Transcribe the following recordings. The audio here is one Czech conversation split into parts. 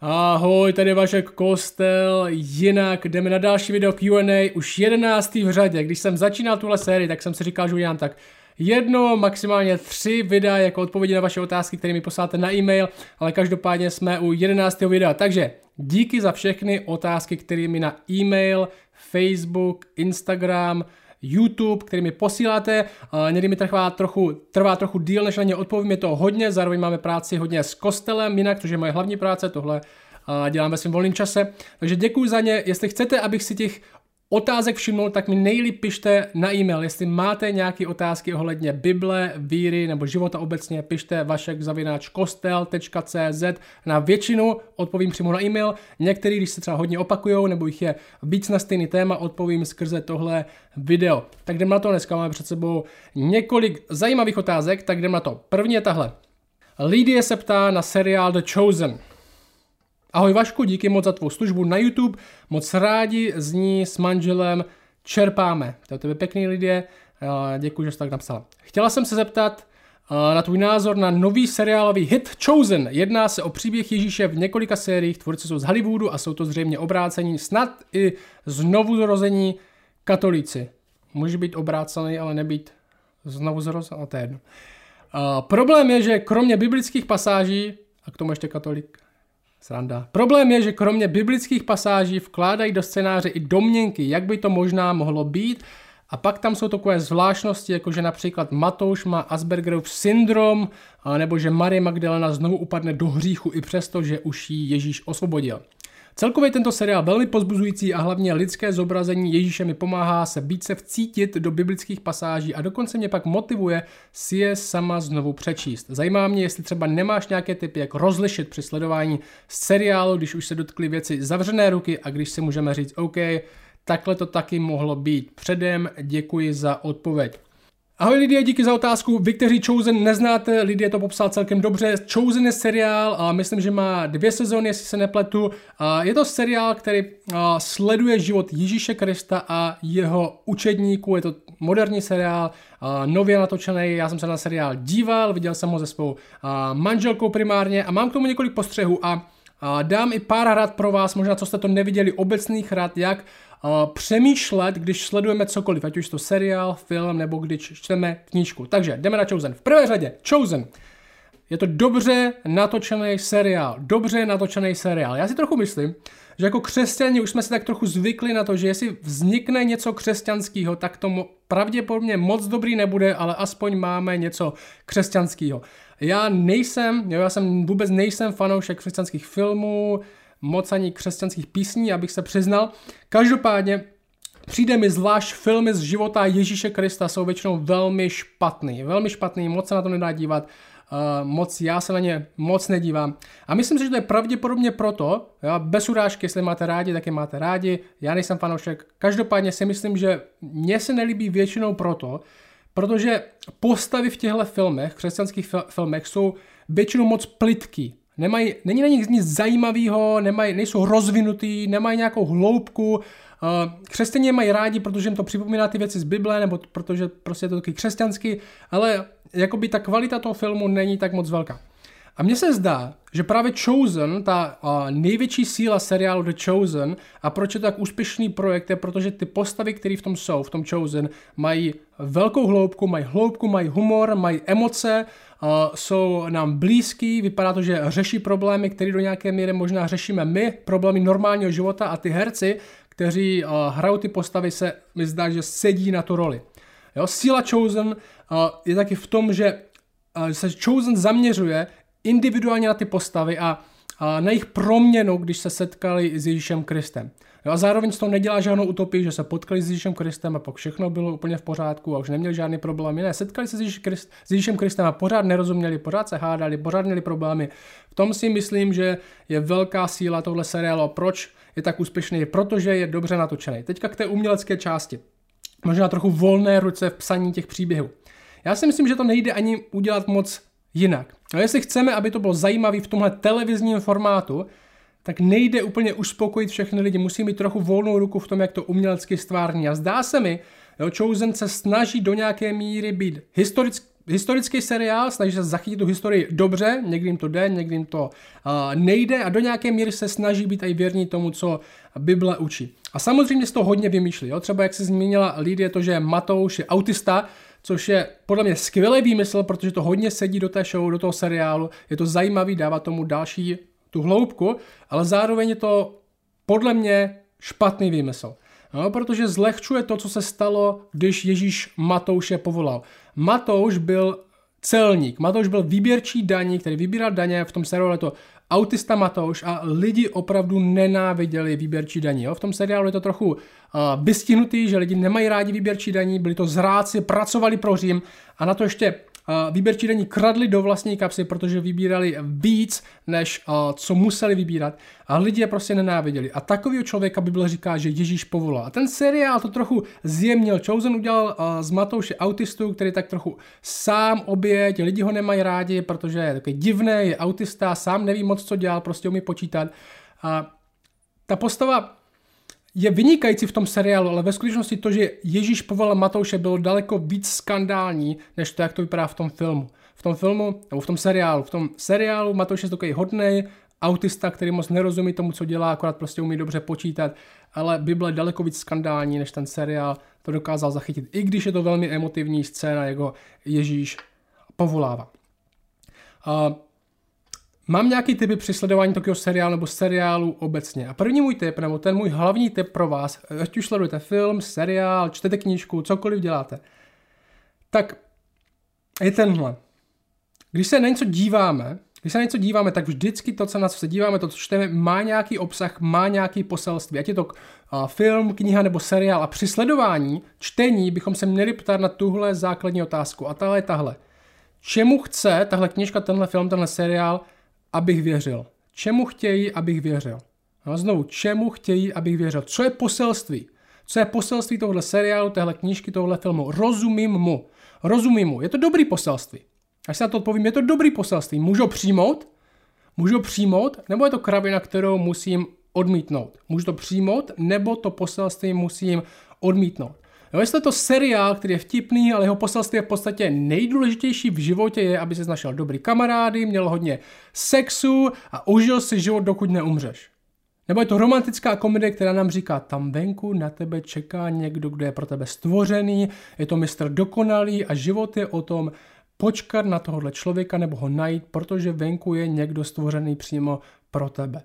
Ahoj, tady Vašek Kostel, jinak jdeme na další video Q&A, už jedenáctý v řadě. Když jsem začínal tuhle sérii, tak jsem si říkal, že udělám tak jedno, maximálně tři videa jako odpovědi na vaše otázky, které mi posláte na e-mail, ale každopádně jsme u jedenáctého videa. Takže díky za všechny otázky, které mi na e-mail, Facebook, Instagram, YouTube, který mi posíláte. Někdy mi trvá trochu, trvá trochu díl, než na ně odpovím, je to hodně, zároveň máme práci hodně s kostelem, jinak, což je moje hlavní práce, tohle dělám ve svém volném čase. Takže děkuji za ně. Jestli chcete, abych si těch otázek všimnul, tak mi nejlíp pište na e-mail. Jestli máte nějaké otázky ohledně Bible, víry nebo života obecně, pište vašek zavináč kostel.cz. Na většinu odpovím přímo na e-mail. Některý, když se třeba hodně opakujou nebo jich je víc na stejný téma, odpovím skrze tohle video. Tak jdem na to, dneska máme před sebou několik zajímavých otázek, tak jdem na to. První je tahle. Lidie se ptá na seriál The Chosen. Ahoj Vašku, díky moc za tvou službu na YouTube, moc rádi z ní s manželem čerpáme. To je tebe pěkný lidé, děkuji, že jsi tak napsal. Chtěla jsem se zeptat na tvůj názor na nový seriálový hit Chosen. Jedná se o příběh Ježíše v několika sériích, tvůrci jsou z Hollywoodu a jsou to zřejmě obrácení, snad i znovu zrození katolíci. Může být obrácený, ale nebýt znovu zrozený, no to je jedno. Uh, problém je, že kromě biblických pasáží, a k tomu ještě katolik, Sranda. Problém je, že kromě biblických pasáží vkládají do scénáře i domněnky, jak by to možná mohlo být, a pak tam jsou takové zvláštnosti, jako že například Matouš má Aspergerův syndrom, nebo že Marie Magdalena znovu upadne do hříchu i přesto, že už ji Ježíš osvobodil. Celkově tento seriál velmi pozbuzující a hlavně lidské zobrazení Ježíše mi pomáhá se více vcítit do biblických pasáží a dokonce mě pak motivuje si je sama znovu přečíst. Zajímá mě, jestli třeba nemáš nějaké typy, jak rozlišit při sledování seriálu, když už se dotkly věci zavřené ruky a když si můžeme říct OK, takhle to taky mohlo být. Předem děkuji za odpověď. Ahoj Lidie, díky za otázku. Vy, kteří Chosen neznáte, Lidie to popsal celkem dobře. Chosen je seriál a myslím, že má dvě sezóny, jestli se nepletu. A je to seriál, který sleduje život Ježíše Krista a jeho učedníků. Je to moderní seriál, nově natočený. Já jsem se na seriál díval, viděl jsem ho se svou manželkou primárně a mám k tomu několik postřehů a dám i pár rad pro vás, možná co jste to neviděli, obecných rad, jak přemýšlet, když sledujeme cokoliv, ať už to seriál, film nebo když čteme knížku. Takže jdeme na Chosen. V prvé řadě Chosen. Je to dobře natočený seriál. Dobře natočený seriál. Já si trochu myslím, že jako křesťani už jsme si tak trochu zvykli na to, že jestli vznikne něco křesťanského, tak to pravděpodobně moc dobrý nebude, ale aspoň máme něco křesťanského. Já nejsem, jo, já jsem vůbec nejsem fanoušek křesťanských filmů, moc ani křesťanských písní, abych se přiznal. Každopádně Přijde mi zvlášť filmy z života Ježíše Krista jsou většinou velmi špatný, velmi špatný, moc se na to nedá dívat, uh, moc já se na ně moc nedívám. A myslím si, že to je pravděpodobně proto, jo, bez urážky, jestli máte rádi, tak je máte rádi, já nejsem fanoušek. Každopádně si myslím, že mně se nelíbí většinou proto, protože postavy v těchto filmech, křesťanských fil- filmech, jsou většinou moc plitký. Nemají, není na nich nic zajímavého, nemají, nejsou rozvinutý, nemají nějakou hloubku. Uh, křesťané mají rádi, protože jim to připomíná ty věci z Bible, nebo protože prostě je to taky křesťanský, ale jakoby ta kvalita toho filmu není tak moc velká. A mně se zdá, že právě Chosen, ta uh, největší síla seriálu The Chosen a proč je to tak úspěšný projekt, je protože ty postavy, které v tom jsou, v tom Chosen, mají velkou hloubku, mají hloubku, mají humor, mají emoce, uh, jsou nám blízký, vypadá to, že řeší problémy, které do nějaké míry možná řešíme my, problémy normálního života a ty herci, kteří uh, hrajou ty postavy, se mi zdá, že sedí na tu roli. Jo, síla Chosen uh, je taky v tom, že se Chosen zaměřuje individuálně na ty postavy a, a na jejich proměnu, když se setkali s Ježíšem Kristem. Jo, a zároveň z toho nedělá žádnou utopii, že se potkali s Ježíšem Kristem a pak všechno bylo úplně v pořádku a už neměli žádný problémy. Ne, setkali se s, Ježíš Christ, s Ježíšem Kristem a pořád nerozuměli, pořád se hádali, pořád měli problémy. V tom si myslím, že je velká síla tohle seriálu. Proč je tak úspěšný? Protože je dobře natočený. Teďka k té umělecké části. Možná trochu volné ruce v psaní těch příběhů. Já si myslím, že to nejde ani udělat moc jinak. A jestli chceme, aby to bylo zajímavé v tomhle televizním formátu, tak nejde úplně uspokojit všechny lidi. Musí mít trochu volnou ruku v tom, jak to umělecky stvární. A zdá se mi, jo, Chosen se snaží do nějaké míry být historicky, historický seriál, snaží se zachytit tu historii dobře, někdy jim to jde, někdy jim to uh, nejde a do nějaké míry se snaží být i věrní tomu, co Bible učí. A samozřejmě z toho hodně vymýšlí. Jo? Třeba jak se zmínila Lidie, to, že Matouš je autista, což je podle mě skvělý výmysl, protože to hodně sedí do té show, do toho seriálu, je to zajímavý, dává tomu další tu hloubku, ale zároveň je to podle mě špatný výmysl. No, protože zlehčuje to, co se stalo, když Ježíš Matouše povolal. Matouš byl celník, Matouš byl výběrčí daní, který vybíral daně, v tom seriálu to autista Matouš a lidi opravdu nenáviděli výběrčí daní. Jo? V tom seriálu je to trochu uh, vystihnutý, že lidi nemají rádi výběrčí daní, byli to zráci, pracovali pro Řím a na to ještě výběrčí daní kradli do vlastní kapsy, protože vybírali víc, než co museli vybírat a lidi je prostě nenáviděli. A takového člověka by byl říká, že Ježíš povolal. A ten seriál to trochu zjemnil. Chosen udělal z Matouše autistu, který tak trochu sám oběť, lidi ho nemají rádi, protože je takový divný, je autista, sám neví moc, co dělal, prostě umí počítat. A ta postava je vynikající v tom seriálu, ale ve skutečnosti to, že Ježíš povolal Matouše, bylo daleko víc skandální, než to, jak to vypadá v tom filmu. V tom filmu, nebo v tom seriálu. V tom seriálu Matouš je takový hodný, autista, který moc nerozumí tomu, co dělá, akorát prostě umí dobře počítat, ale Bible je daleko víc skandální, než ten seriál to dokázal zachytit, i když je to velmi emotivní scéna, jako Ježíš povolává. Uh, Mám nějaký typy při sledování takového seriálu nebo seriálu obecně. A první můj tip, nebo ten můj hlavní tip pro vás, ať už sledujete film, seriál, čtete knížku, cokoliv děláte, tak je tenhle. Když se na něco díváme, když se na něco díváme, tak vždycky to, co na co se díváme, to, co čteme, má nějaký obsah, má nějaký poselství. Ať je to uh, film, kniha nebo seriál. A při sledování, čtení, bychom se měli ptát na tuhle základní otázku. A tahle je tahle. Čemu chce tahle knižka, tenhle film, tenhle seriál abych věřil? Čemu chtějí, abych věřil? No znovu, čemu chtějí, abych věřil? Co je poselství? Co je poselství tohle seriálu, téhle knížky, tohle filmu? Rozumím mu. Rozumím mu. Je to dobrý poselství. Až se na to odpovím, je to dobrý poselství. Můžu přijmout? Můžu přijmout? Nebo je to kravina, kterou musím odmítnout? Můžu to přijmout? Nebo to poselství musím odmítnout? Jo, jestli to seriál, který je vtipný, ale jeho poselství je v podstatě nejdůležitější v životě je, aby se našel dobrý kamarády, měl hodně sexu a užil si život, dokud neumřeš. Nebo je to romantická komedie, která nám říká, tam venku na tebe čeká někdo, kdo je pro tebe stvořený, je to mistr dokonalý a život je o tom počkat na tohohle člověka nebo ho najít, protože venku je někdo stvořený přímo pro tebe.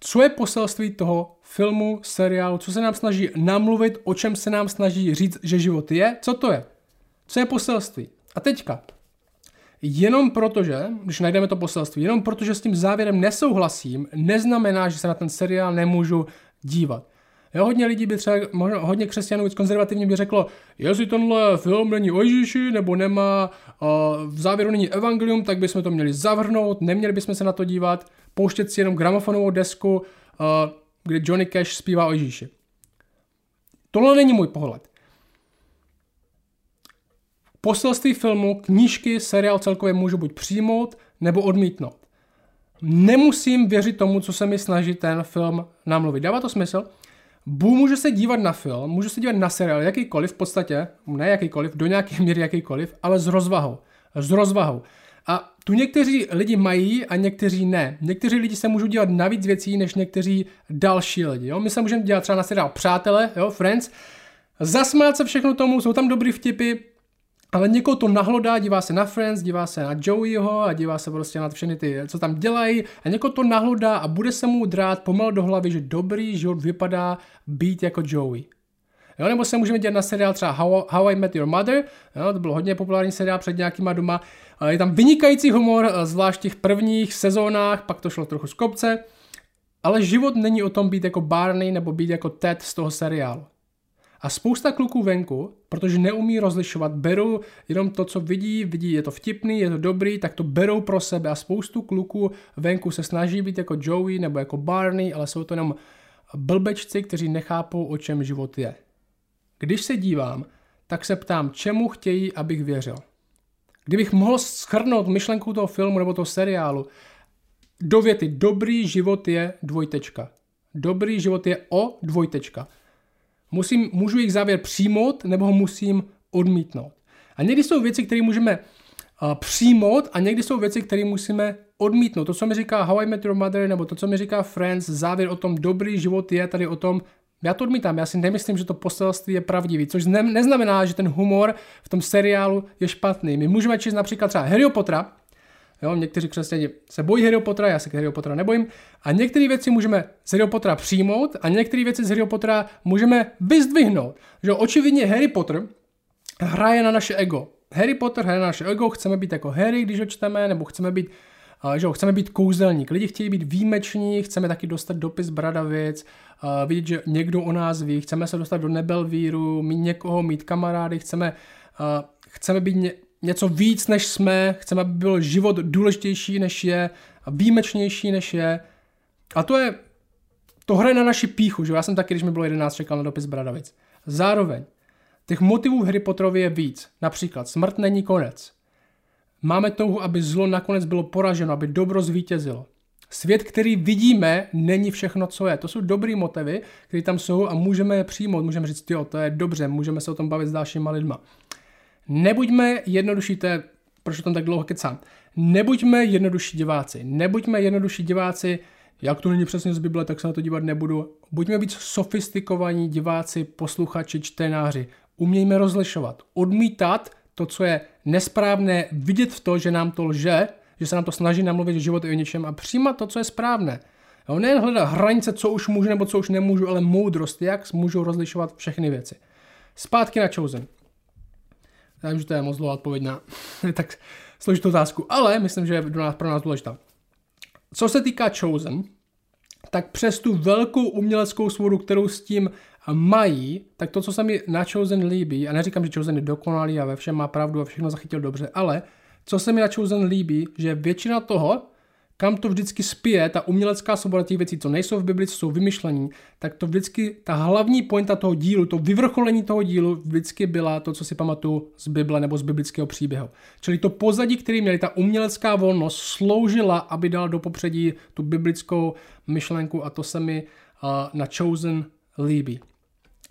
Co je poselství toho filmu, seriálu, co se nám snaží namluvit, o čem se nám snaží říct, že život je? Co to je? Co je poselství? A teďka, jenom protože, když najdeme to poselství, jenom protože s tím závěrem nesouhlasím, neznamená, že se na ten seriál nemůžu dívat. Jo, hodně lidí by třeba, možná hodně křesťanů z konzervativní by řeklo, jestli tenhle film není o Ježíši, nebo nemá, uh, v závěru není evangelium, tak bychom to měli zavrhnout, neměli bychom se na to dívat, pouštět si jenom gramofonovou desku, uh, kde Johnny Cash zpívá o Ježíši. Tohle není můj pohled. Poselství filmu, knížky, seriál celkově můžu buď přijmout nebo odmítnout. Nemusím věřit tomu, co se mi snaží ten film namluvit. Dává to smysl? Bu můžu se dívat na film, můžu se dívat na seriál, jakýkoliv v podstatě, ne jakýkoliv, do nějaké míry jakýkoliv, ale s rozvahou. S rozvahou. A tu někteří lidi mají a někteří ne. Někteří lidi se můžou dělat navíc věcí než někteří další lidi. Jo? My se můžeme dělat třeba na seriál Přátelé, jo, Friends, zasmát se všechno tomu, jsou tam dobrý vtipy, ale někoho to nahlodá, dívá se na Friends, dívá se na Joeyho a dívá se prostě na všechny ty, co tam dělají a někoho to nahlodá a bude se mu drát pomalu do hlavy, že dobrý život vypadá být jako Joey. Jo, nebo se můžeme dělat na seriál třeba How, How I Met Your Mother, jo, to byl hodně populární seriál před nějakýma doma. Je tam vynikající humor, zvlášť v těch prvních sezónách, pak to šlo trochu z kopce, ale život není o tom být jako Barney nebo být jako Ted z toho seriálu. A spousta kluků venku, protože neumí rozlišovat, berou jenom to, co vidí, vidí, je to vtipný, je to dobrý, tak to berou pro sebe a spoustu kluků venku se snaží být jako Joey nebo jako Barney, ale jsou to jenom blbečci, kteří nechápou, o čem život je. Když se dívám, tak se ptám, čemu chtějí, abych věřil. Kdybych mohl schrnout myšlenku toho filmu nebo toho seriálu do věty, dobrý život je dvojtečka. Dobrý život je o dvojtečka. Musím, můžu jejich závěr přijmout nebo ho musím odmítnout. A někdy jsou věci, které můžeme uh, přijmout a někdy jsou věci, které musíme odmítnout. To, co mi říká How I Met Your Mother, nebo to, co mi říká Friends, závěr o tom dobrý život je tady o tom, já to odmítám, já si nemyslím, že to poselství je pravdivý, což ne, neznamená, že ten humor v tom seriálu je špatný. My můžeme číst například třeba Harry Pottera, jo, někteří křesťani se bojí Harry Pottera, já se Harry Pottera nebojím, a některé věci můžeme z Harry Pottera přijmout a některé věci z Harry Pottera můžeme vyzdvihnout. Že očividně Harry Potter hraje na naše ego. Harry Potter hraje na naše ego, chceme být jako Harry, když ho čteme, nebo chceme být že jo, chceme být kouzelník, lidi chtějí být výjimeční, chceme taky dostat dopis Bradavic, uh, vidět, že někdo o nás ví, chceme se dostat do nebelvíru, mít někoho, mít kamarády, chceme, uh, chceme být ně, něco víc, než jsme, chceme, aby byl život důležitější, než je, výjimečnější, než je. A to je, to hraje na naši píchu, že já jsem taky, když mi bylo 11, čekal na dopis Bradavic. Zároveň, těch motivů v Harry Potterovi je víc. Například, smrt není konec. Máme touhu, aby zlo nakonec bylo poraženo, aby dobro zvítězilo. Svět, který vidíme, není všechno, co je. To jsou dobrý motivy, které tam jsou a můžeme je přijmout. Můžeme říct, jo, to je dobře, můžeme se o tom bavit s dalšíma lidma. Nebuďme jednodušší, to je, proč tam tak dlouho kecám. Nebuďme jednodušší diváci. Nebuďme jednodušší diváci, jak to není přesně z Bible, tak se na to dívat nebudu. Buďme víc sofistikovaní diváci, posluchači, čtenáři. Umějme rozlišovat. Odmítat to, co je nesprávné, vidět v to, že nám to lže, že se nám to snaží namluvit život i o něčem a přijímat to, co je správné. Jo, nejen hledat hranice, co už můžu nebo co už nemůžu, ale moudrost, jak můžu rozlišovat všechny věci. Zpátky na Chosen. Já vím, že to je moc dlouhá odpověď na tak složitou otázku, ale myslím, že je pro nás důležitá. Co se týká Chosen, tak přes tu velkou uměleckou svobodu, kterou s tím mají, tak to, co se mi na Chosen líbí, a neříkám, že Chosen je dokonalý a ve všem má pravdu a všechno zachytil dobře, ale co se mi na Chosen líbí, že většina toho, kam to vždycky spije, ta umělecká svoboda těch věcí, co nejsou v Bibli, co jsou vymyšlení, tak to vždycky, ta hlavní pointa toho dílu, to vyvrcholení toho dílu vždycky byla to, co si pamatuju z Bible nebo z biblického příběhu. Čili to pozadí, který měli, ta umělecká volnost, sloužila, aby dala do popředí tu biblickou myšlenku a to se mi uh, na Chosen líbí.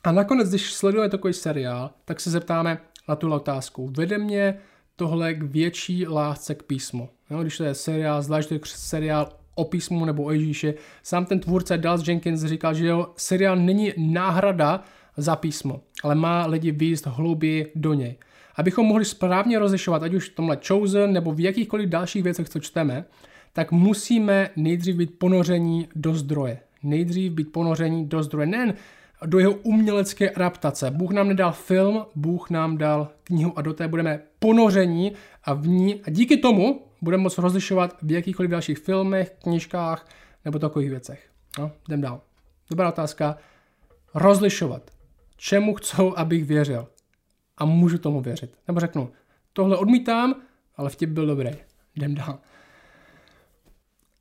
A nakonec, když sledujeme takový seriál, tak se zeptáme na tu otázku. Vede mě tohle k větší lásce k písmu. Jo, když to je seriál, zvlášť to je seriál o písmu nebo o Ježíši, sám ten tvůrce Dallas Jenkins říkal, že jo, seriál není náhrada za písmo, ale má lidi výjist hlouběji do něj. Abychom mohli správně rozlišovat, ať už v tomhle Chosen nebo v jakýchkoliv dalších věcech, co čteme, tak musíme nejdřív být ponoření do zdroje. Nejdřív být ponoření do zdroje. Nejen do jeho umělecké adaptace. Bůh nám nedal film, Bůh nám dal knihu a do té budeme ponoření a v ní a díky tomu budeme moct rozlišovat v jakýchkoliv dalších filmech, knižkách nebo takových věcech. No, jdem dál. Dobrá otázka. Rozlišovat. Čemu chcou, abych věřil? A můžu tomu věřit. Nebo řeknu, tohle odmítám, ale vtip byl dobrý. Jdem dál.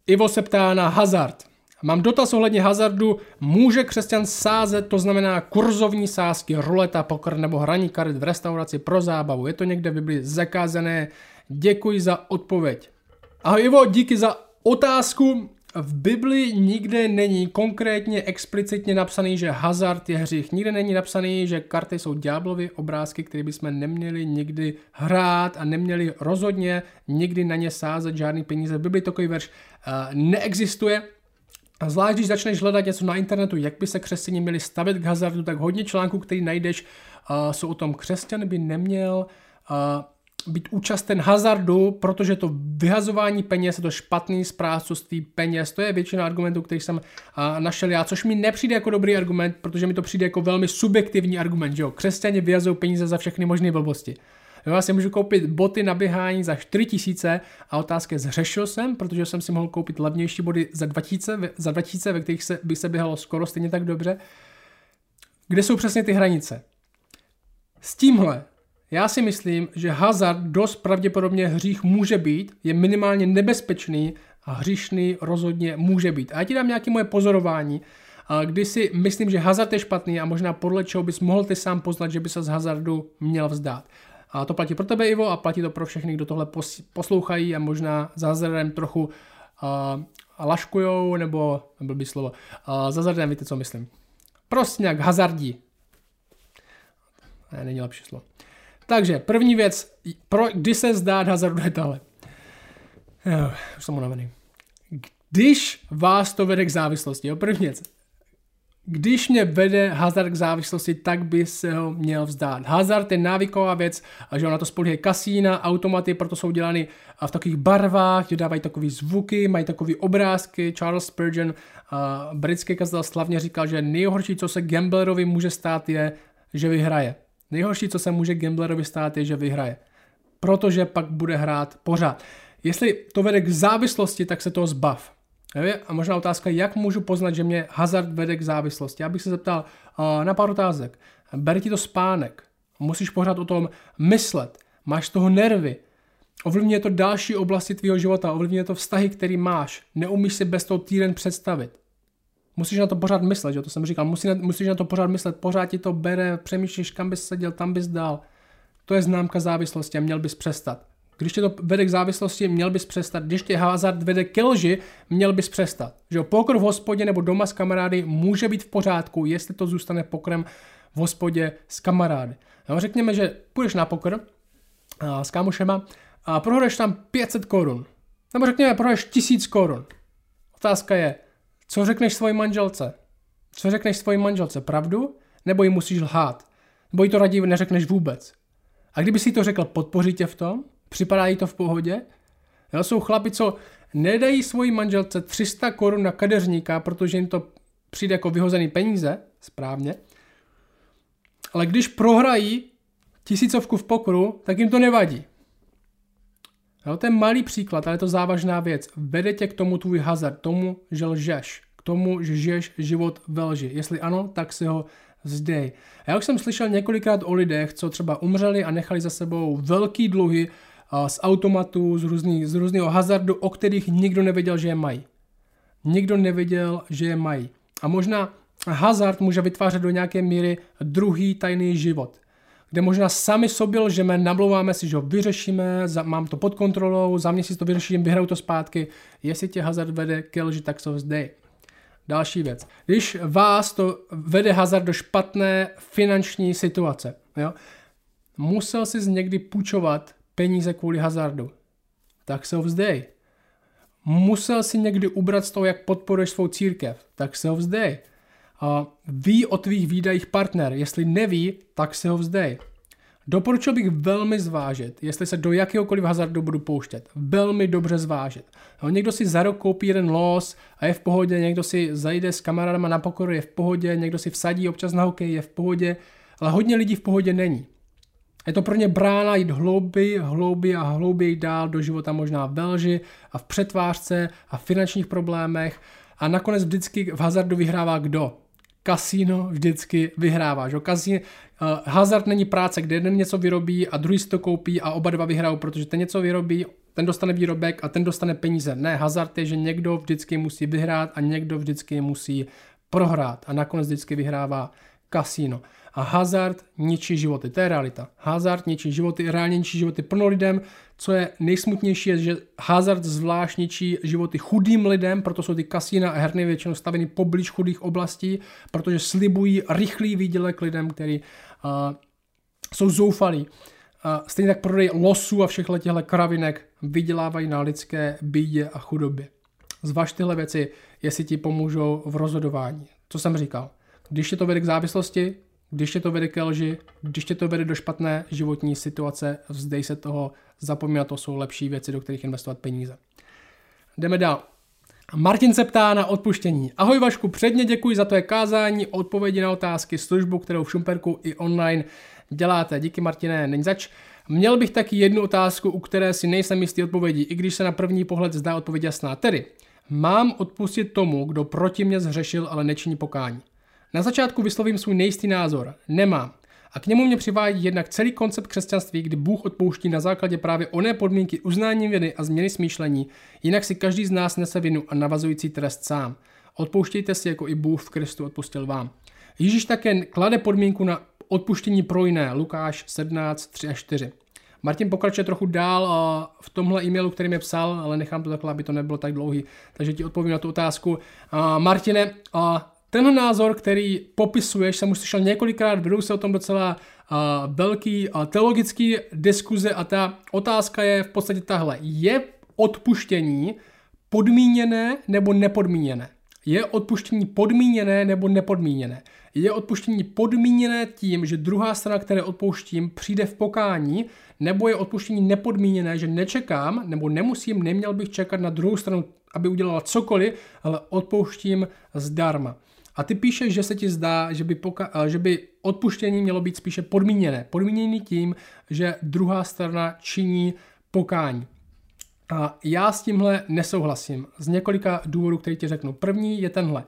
Ivo se ptá na hazard. Mám dotaz ohledně hazardu. Může křesťan sázet, to znamená kurzovní sázky, ruleta, pokr nebo hraní karet v restauraci pro zábavu? Je to někde v Biblii zakázané? Děkuji za odpověď. Ahoj Ivo, díky za otázku. V Bibli nikde není konkrétně explicitně napsaný, že hazard je hřích. Nikde není napsaný, že karty jsou ďáblovy obrázky, které bychom neměli nikdy hrát a neměli rozhodně nikdy na ně sázet žádný peníze. V Bibli takový verš uh, neexistuje. A zvlášť, když začneš hledat něco na internetu, jak by se křesťané měli stavit k hazardu, tak hodně článků, který najdeš, uh, jsou o tom, křesťan by neměl uh, být účasten hazardu, protože to vyhazování peněz je to špatný zprávcovství peněz. To je většina argumentů, který jsem uh, našel já, což mi nepřijde jako dobrý argument, protože mi to přijde jako velmi subjektivní argument, že jo. Křesťané vyhazují peníze za všechny možné blbosti. Jo, já si můžu koupit boty na běhání za 4000 a otázka je, zřešil jsem, protože jsem si mohl koupit levnější boty za 2000, za 2000 ve kterých se, by se běhalo skoro stejně tak dobře. Kde jsou přesně ty hranice? S tímhle já si myslím, že hazard dost pravděpodobně hřích může být, je minimálně nebezpečný a hříšný rozhodně může být. A já ti dám nějaké moje pozorování, kdy si myslím, že hazard je špatný a možná podle čeho bys mohl ty sám poznat, že by se z hazardu měl vzdát. A to platí pro tebe, Ivo, a platí to pro všechny, kdo tohle poslouchají a možná hazardem trochu uh, laškujou, nebo, by slovo, uh, hazardem víte, co myslím. Prostě nějak hazardí. Ne, není lepší slovo. Takže první věc, pro, kdy se zdát hazardu je tohle. Jo, už jsem unavený. Když vás to vede k závislosti, jo, první věc, když mě vede hazard k závislosti, tak by se ho měl vzdát. Hazard je návyková věc, že na to spolíhají kasína, automaty, proto jsou dělány v takových barvách, že dávají takové zvuky, mají takové obrázky. Charles Spurgeon, britský kazatel, slavně říkal, že nejhorší, co se gamblerovi může stát, je, že vyhraje. Nejhorší, co se může gamblerovi stát, je, že vyhraje. Protože pak bude hrát pořád. Jestli to vede k závislosti, tak se toho zbav. A možná otázka, jak můžu poznat, že mě hazard vede k závislosti. Já bych se zeptal uh, na pár otázek. Bere ti to spánek. Musíš pořád o tom myslet. Máš z toho nervy. Ovlivňuje to další oblasti tvého života. Ovlivňuje to vztahy, který máš. Neumíš si bez toho týden představit. Musíš na to pořád myslet, že to jsem říkal. Musí na, musíš na to pořád myslet. Pořád ti to bere, přemýšlíš, kam bys seděl, tam bys dal. To je známka závislosti a měl bys přestat. Když tě to vede k závislosti, měl bys přestat. Když tě hazard vede ke lži, měl bys přestat. Že pokr v hospodě nebo doma s kamarády může být v pořádku, jestli to zůstane pokrem v hospodě s kamarády. No, řekněme, že půjdeš na pokr a, s kámošema a prohraješ tam 500 korun. Nebo řekněme, prohraješ 1000 korun. Otázka je, co řekneš svojí manželce? Co řekneš svojí manželce? Pravdu? Nebo jí musíš lhát? Nebo jí to raději neřekneš vůbec? A kdyby si to řekl, podpoří tě v tom? Připadá jí to v pohodě? Jo, jsou chlapi, co nedají svoji manželce 300 korun na kadeřníka, protože jim to přijde jako vyhozený peníze, správně. Ale když prohrají tisícovku v pokru, tak jim to nevadí. Jo, to je malý příklad, ale je to závažná věc. Vede tě k tomu tvůj hazard, tomu, že lžeš, k tomu, že žiješ život ve lži. Jestli ano, tak si ho zdej. Já už jsem slyšel několikrát o lidech, co třeba umřeli a nechali za sebou velký dluhy z automatů, z, různý, z různého hazardu, o kterých nikdo nevěděl, že je mají. Nikdo nevěděl, že je mají. A možná hazard může vytvářet do nějaké míry druhý tajný život, kde možná sami sobě lžeme, namlouváme si, že ho vyřešíme, mám to pod kontrolou, za měsíc to vyřeším, vyhraju to zpátky. Jestli tě hazard vede ke lži, tak se vzdej. Další věc. Když vás to vede hazard do špatné finanční situace, jo, musel jsi někdy půjčovat peníze kvůli hazardu. Tak se ho vzdej. Musel si někdy ubrat z toho, jak podporuješ svou církev. Tak se ho vzdej. A ví o tvých výdajích partner. Jestli neví, tak se ho vzdej. Doporučil bych velmi zvážit, jestli se do jakéhokoliv hazardu budu pouštět. Velmi dobře zvážit. No, někdo si za rok koupí jeden los a je v pohodě, někdo si zajde s kamarádama na pokoru, je v pohodě, někdo si vsadí občas na hokej, je v pohodě, ale hodně lidí v pohodě není. Je to pro ně brána jít hlouby, hlouby a hlouběji dál do života možná v belži a v přetvářce a v finančních problémech a nakonec vždycky v hazardu vyhrává kdo? Kasino vždycky vyhrává. Že? Kasino, uh, hazard není práce, kde jeden něco vyrobí a druhý si to koupí a oba dva vyhrajou, protože ten něco vyrobí, ten dostane výrobek a ten dostane peníze. Ne, hazard je, že někdo vždycky musí vyhrát a někdo vždycky musí prohrát a nakonec vždycky vyhrává kasino. A hazard ničí životy, to je realita. Hazard ničí životy, reálně ničí životy plno lidem. Co je nejsmutnější, je, že hazard zvlášť ničí životy chudým lidem, proto jsou ty kasína a herny většinou staveny poblíž chudých oblastí, protože slibují rychlý výdělek lidem, který uh, jsou zoufalí. Uh, stejně tak prodej losů a všech těchto kravinek vydělávají na lidské bídě a chudobě. Zvaž tyhle věci, jestli ti pomůžou v rozhodování. Co jsem říkal. Když je to vede k závislosti, když tě to vede ke lži, když tě to vede do špatné životní situace, vzdej se toho, zapomínat, to jsou lepší věci, do kterých investovat peníze. Jdeme dál. Martin se ptá na odpuštění. Ahoj Vašku, předně děkuji za tvoje kázání, odpovědi na otázky, službu, kterou v Šumperku i online děláte. Díky Martine, není zač. Měl bych taky jednu otázku, u které si nejsem jistý odpovědí, i když se na první pohled zdá odpověď jasná. Tedy, mám odpustit tomu, kdo proti mě zhřešil, ale nečiní pokání. Na začátku vyslovím svůj nejistý názor. Nemám. A k němu mě přivádí jednak celý koncept křesťanství, kdy Bůh odpouští na základě právě oné podmínky uznání viny a změny smýšlení, jinak si každý z nás nese vinu a navazující trest sám. Odpouštějte si, jako i Bůh v Kristu odpustil vám. Ježíš také klade podmínku na odpuštění pro jiné, Lukáš 17, 3 a 4. Martin pokračuje trochu dál v tomhle e-mailu, který mi psal, ale nechám to takhle, aby to nebylo tak dlouhý, takže ti odpovím na tu otázku. Martine, tenhle názor, který popisuješ, jsem už slyšel několikrát, vedou se o tom docela uh, velký uh, teologický diskuze a ta otázka je v podstatě tahle. Je odpuštění podmíněné nebo nepodmíněné? Je odpuštění podmíněné nebo nepodmíněné? Je odpuštění podmíněné tím, že druhá strana, které odpouštím, přijde v pokání, nebo je odpuštění nepodmíněné, že nečekám, nebo nemusím, neměl bych čekat na druhou stranu, aby udělala cokoliv, ale odpouštím zdarma. A ty píšeš, že se ti zdá, že by, poka- že by odpuštění mělo být spíše podmíněné. Podmíněný tím, že druhá strana činí pokání. A já s tímhle nesouhlasím z několika důvodů, který ti řeknu. První je tenhle.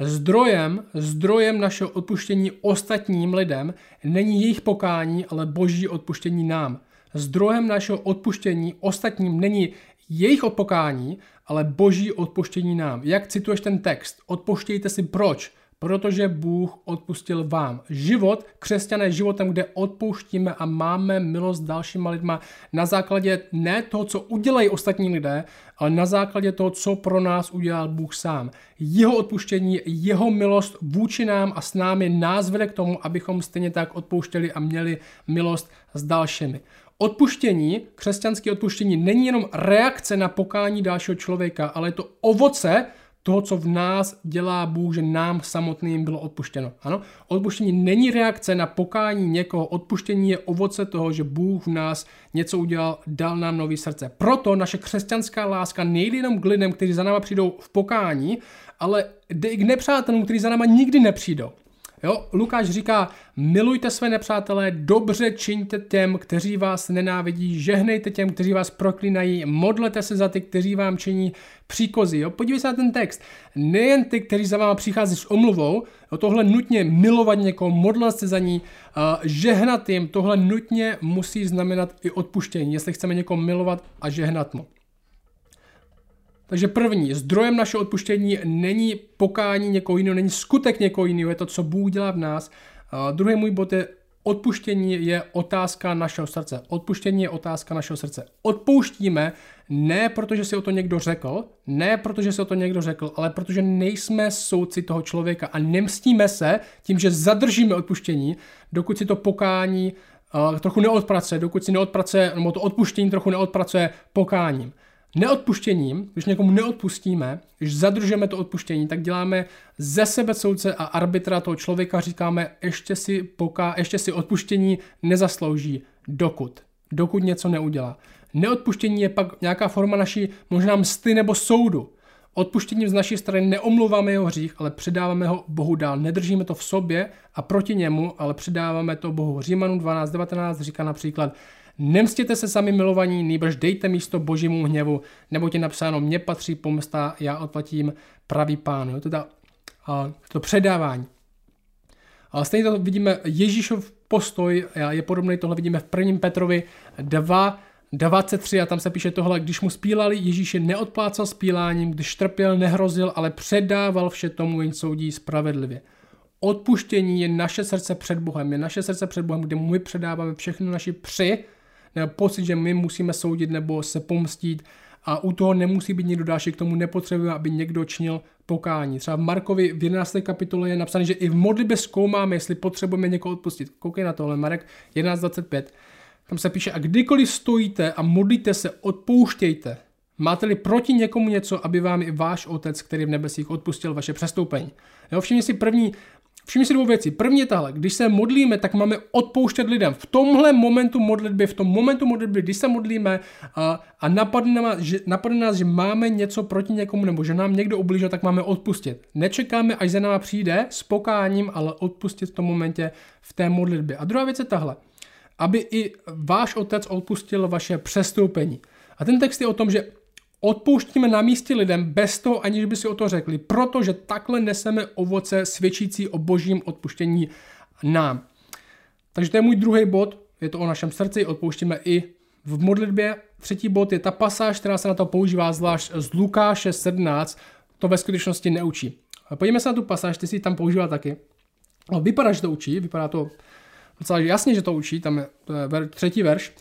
Zdrojem, zdrojem našeho odpuštění ostatním lidem není jejich pokání, ale boží odpuštění nám. Zdrojem našeho odpuštění ostatním není jejich odpokání, ale boží odpuštění nám. Jak cituješ ten text? Odpoštějte si proč? protože Bůh odpustil vám. Život, křesťané životem, kde odpouštíme a máme milost dalšíma lidma na základě ne toho, co udělají ostatní lidé, ale na základě toho, co pro nás udělal Bůh sám. Jeho odpuštění, jeho milost vůči nám a s námi nás vede k tomu, abychom stejně tak odpouštěli a měli milost s dalšími. Odpuštění, křesťanské odpuštění, není jenom reakce na pokání dalšího člověka, ale je to ovoce toho, co v nás dělá Bůh, že nám samotným bylo odpuštěno. Ano, odpuštění není reakce na pokání někoho, odpuštění je ovoce toho, že Bůh v nás něco udělal, dal nám nový srdce. Proto naše křesťanská láska nejde jenom k lidem, kteří za náma přijdou v pokání, ale jde i k nepřátelům, kteří za náma nikdy nepřijdou. Jo, Lukáš říká, milujte své nepřátelé, dobře čiňte těm, kteří vás nenávidí, žehnejte těm, kteří vás proklínají, modlete se za ty, kteří vám činí příkozy. Jo? Podívej se na ten text. Nejen ty, kteří za váma přichází s omluvou, jo, tohle nutně milovat někoho, modlat se za ní, žehnat jim, tohle nutně musí znamenat i odpuštění, jestli chceme někoho milovat a žehnat mu. Takže první, zdrojem našeho odpuštění není pokání někoho jiného, není skutek někoho jiného, je to, co Bůh dělá v nás. A druhý můj bod je, odpuštění je otázka našeho srdce. Odpuštění je otázka našeho srdce. Odpouštíme ne protože si o to někdo řekl, ne protože si o to někdo řekl, ale protože nejsme soudci toho člověka a nemstíme se tím, že zadržíme odpuštění, dokud si to pokání uh, trochu neodpracuje, dokud si neodpracuje, nebo to odpuštění trochu neodpracuje pokáním. Neodpuštěním, když někomu neodpustíme, když zadržujeme to odpuštění, tak děláme ze sebe soudce a arbitra toho člověka, říkáme, ještě si, poká, ještě si odpuštění nezaslouží, dokud, dokud něco neudělá. Neodpuštění je pak nějaká forma naší možná msty nebo soudu. Odpuštěním z naší strany neomluváme jeho hřích, ale předáváme ho Bohu dál. Nedržíme to v sobě a proti němu, ale předáváme to Bohu. Římanům 12.19 říká například, Nemstěte se sami milovaní, nýbrž dejte místo božímu hněvu, nebo ti napsáno, mně patří pomsta, já odplatím pravý pán. Jo, teda, a, to předávání. A stejně to vidíme, Ježíšov postoj je podobný, tohle vidíme v 1. Petrovi 2, 23 a tam se píše tohle, když mu spílali, Ježíš je neodplácal spíláním, když trpěl, nehrozil, ale předával vše tomu, jen soudí spravedlivě. Odpuštění je naše srdce před Bohem, je naše srdce před Bohem, kde my předáváme všechny naši při, pocit, že my musíme soudit nebo se pomstít a u toho nemusí být někdo další, k tomu nepotřebujeme, aby někdo činil pokání. Třeba v Markovi v 11. kapitole je napsané, že i v modlitbě zkoumáme, jestli potřebujeme někoho odpustit. Koukej na tohle, Marek 11.25. Tam se píše, a kdykoliv stojíte a modlíte se, odpouštějte. Máte-li proti někomu něco, aby vám i váš otec, který v nebesích odpustil vaše přestoupení. Jo, všimni si první Všimni si dvou věcí. První je tahle, když se modlíme, tak máme odpouštět lidem. V tomhle momentu modlitby, v tom momentu modlitby, když se modlíme a, a napadne, nás, že, napadne nás, že máme něco proti někomu nebo že nám někdo ublížil, tak máme odpustit. Nečekáme, až za náma přijde s pokáním, ale odpustit v tom momentě v té modlitbě. A druhá věc je tahle. Aby i váš otec odpustil vaše přestoupení. A ten text je o tom, že Odpouštíme na místě lidem bez toho, aniž by si o to řekli, protože takhle neseme ovoce svědčící o božím odpuštění nám. Takže to je můj druhý bod, je to o našem srdci, odpouštíme i v modlitbě. Třetí bod je ta pasáž, která se na to používá zvlášť z Lukáše 17, to ve skutečnosti neučí. Pojďme se na tu pasáž, ty si tam používal taky. No, vypadá, že to učí, vypadá to docela jasně, že to učí, tam je, to je třetí verš.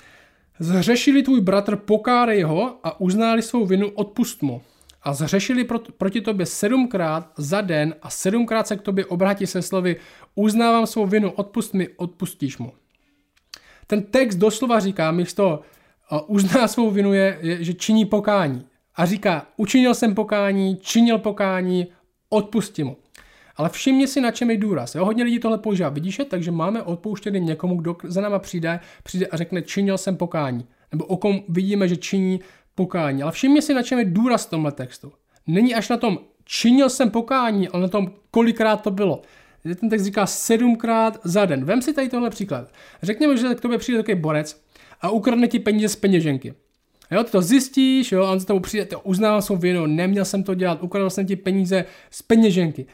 Zhřešili tvůj bratr, pokárej ho a uználi svou vinu, odpust mu. a zřešili proti tobě sedmkrát za den a sedmkrát se k tobě obrátí se slovy uznávám svou vinu, odpust mi, odpustíš mu. Ten text doslova říká, místo uzná svou vinu je, je, že činí pokání. A říká, učinil jsem pokání, činil pokání, odpusti mu. Ale všimni si, na čem je důraz. Jo? Hodně lidí tohle používá. Vidíš je? Takže máme odpouštět někomu, kdo za náma přijde, přijde a řekne, činil jsem pokání. Nebo o kom vidíme, že činí pokání. Ale všimni si, na čem je důraz v tomhle textu. Není až na tom, činil jsem pokání, ale na tom, kolikrát to bylo. Ten text říká sedmkrát za den. Vem si tady tohle příklad. Řekněme, že k tobě přijde takový borec a ukradne ti peníze z peněženky. Jo, ty to zjistíš, jo, a on za tebou přijde, to uznávám svou vinu, neměl jsem to dělat, ukradl jsem ti peníze z peněženky.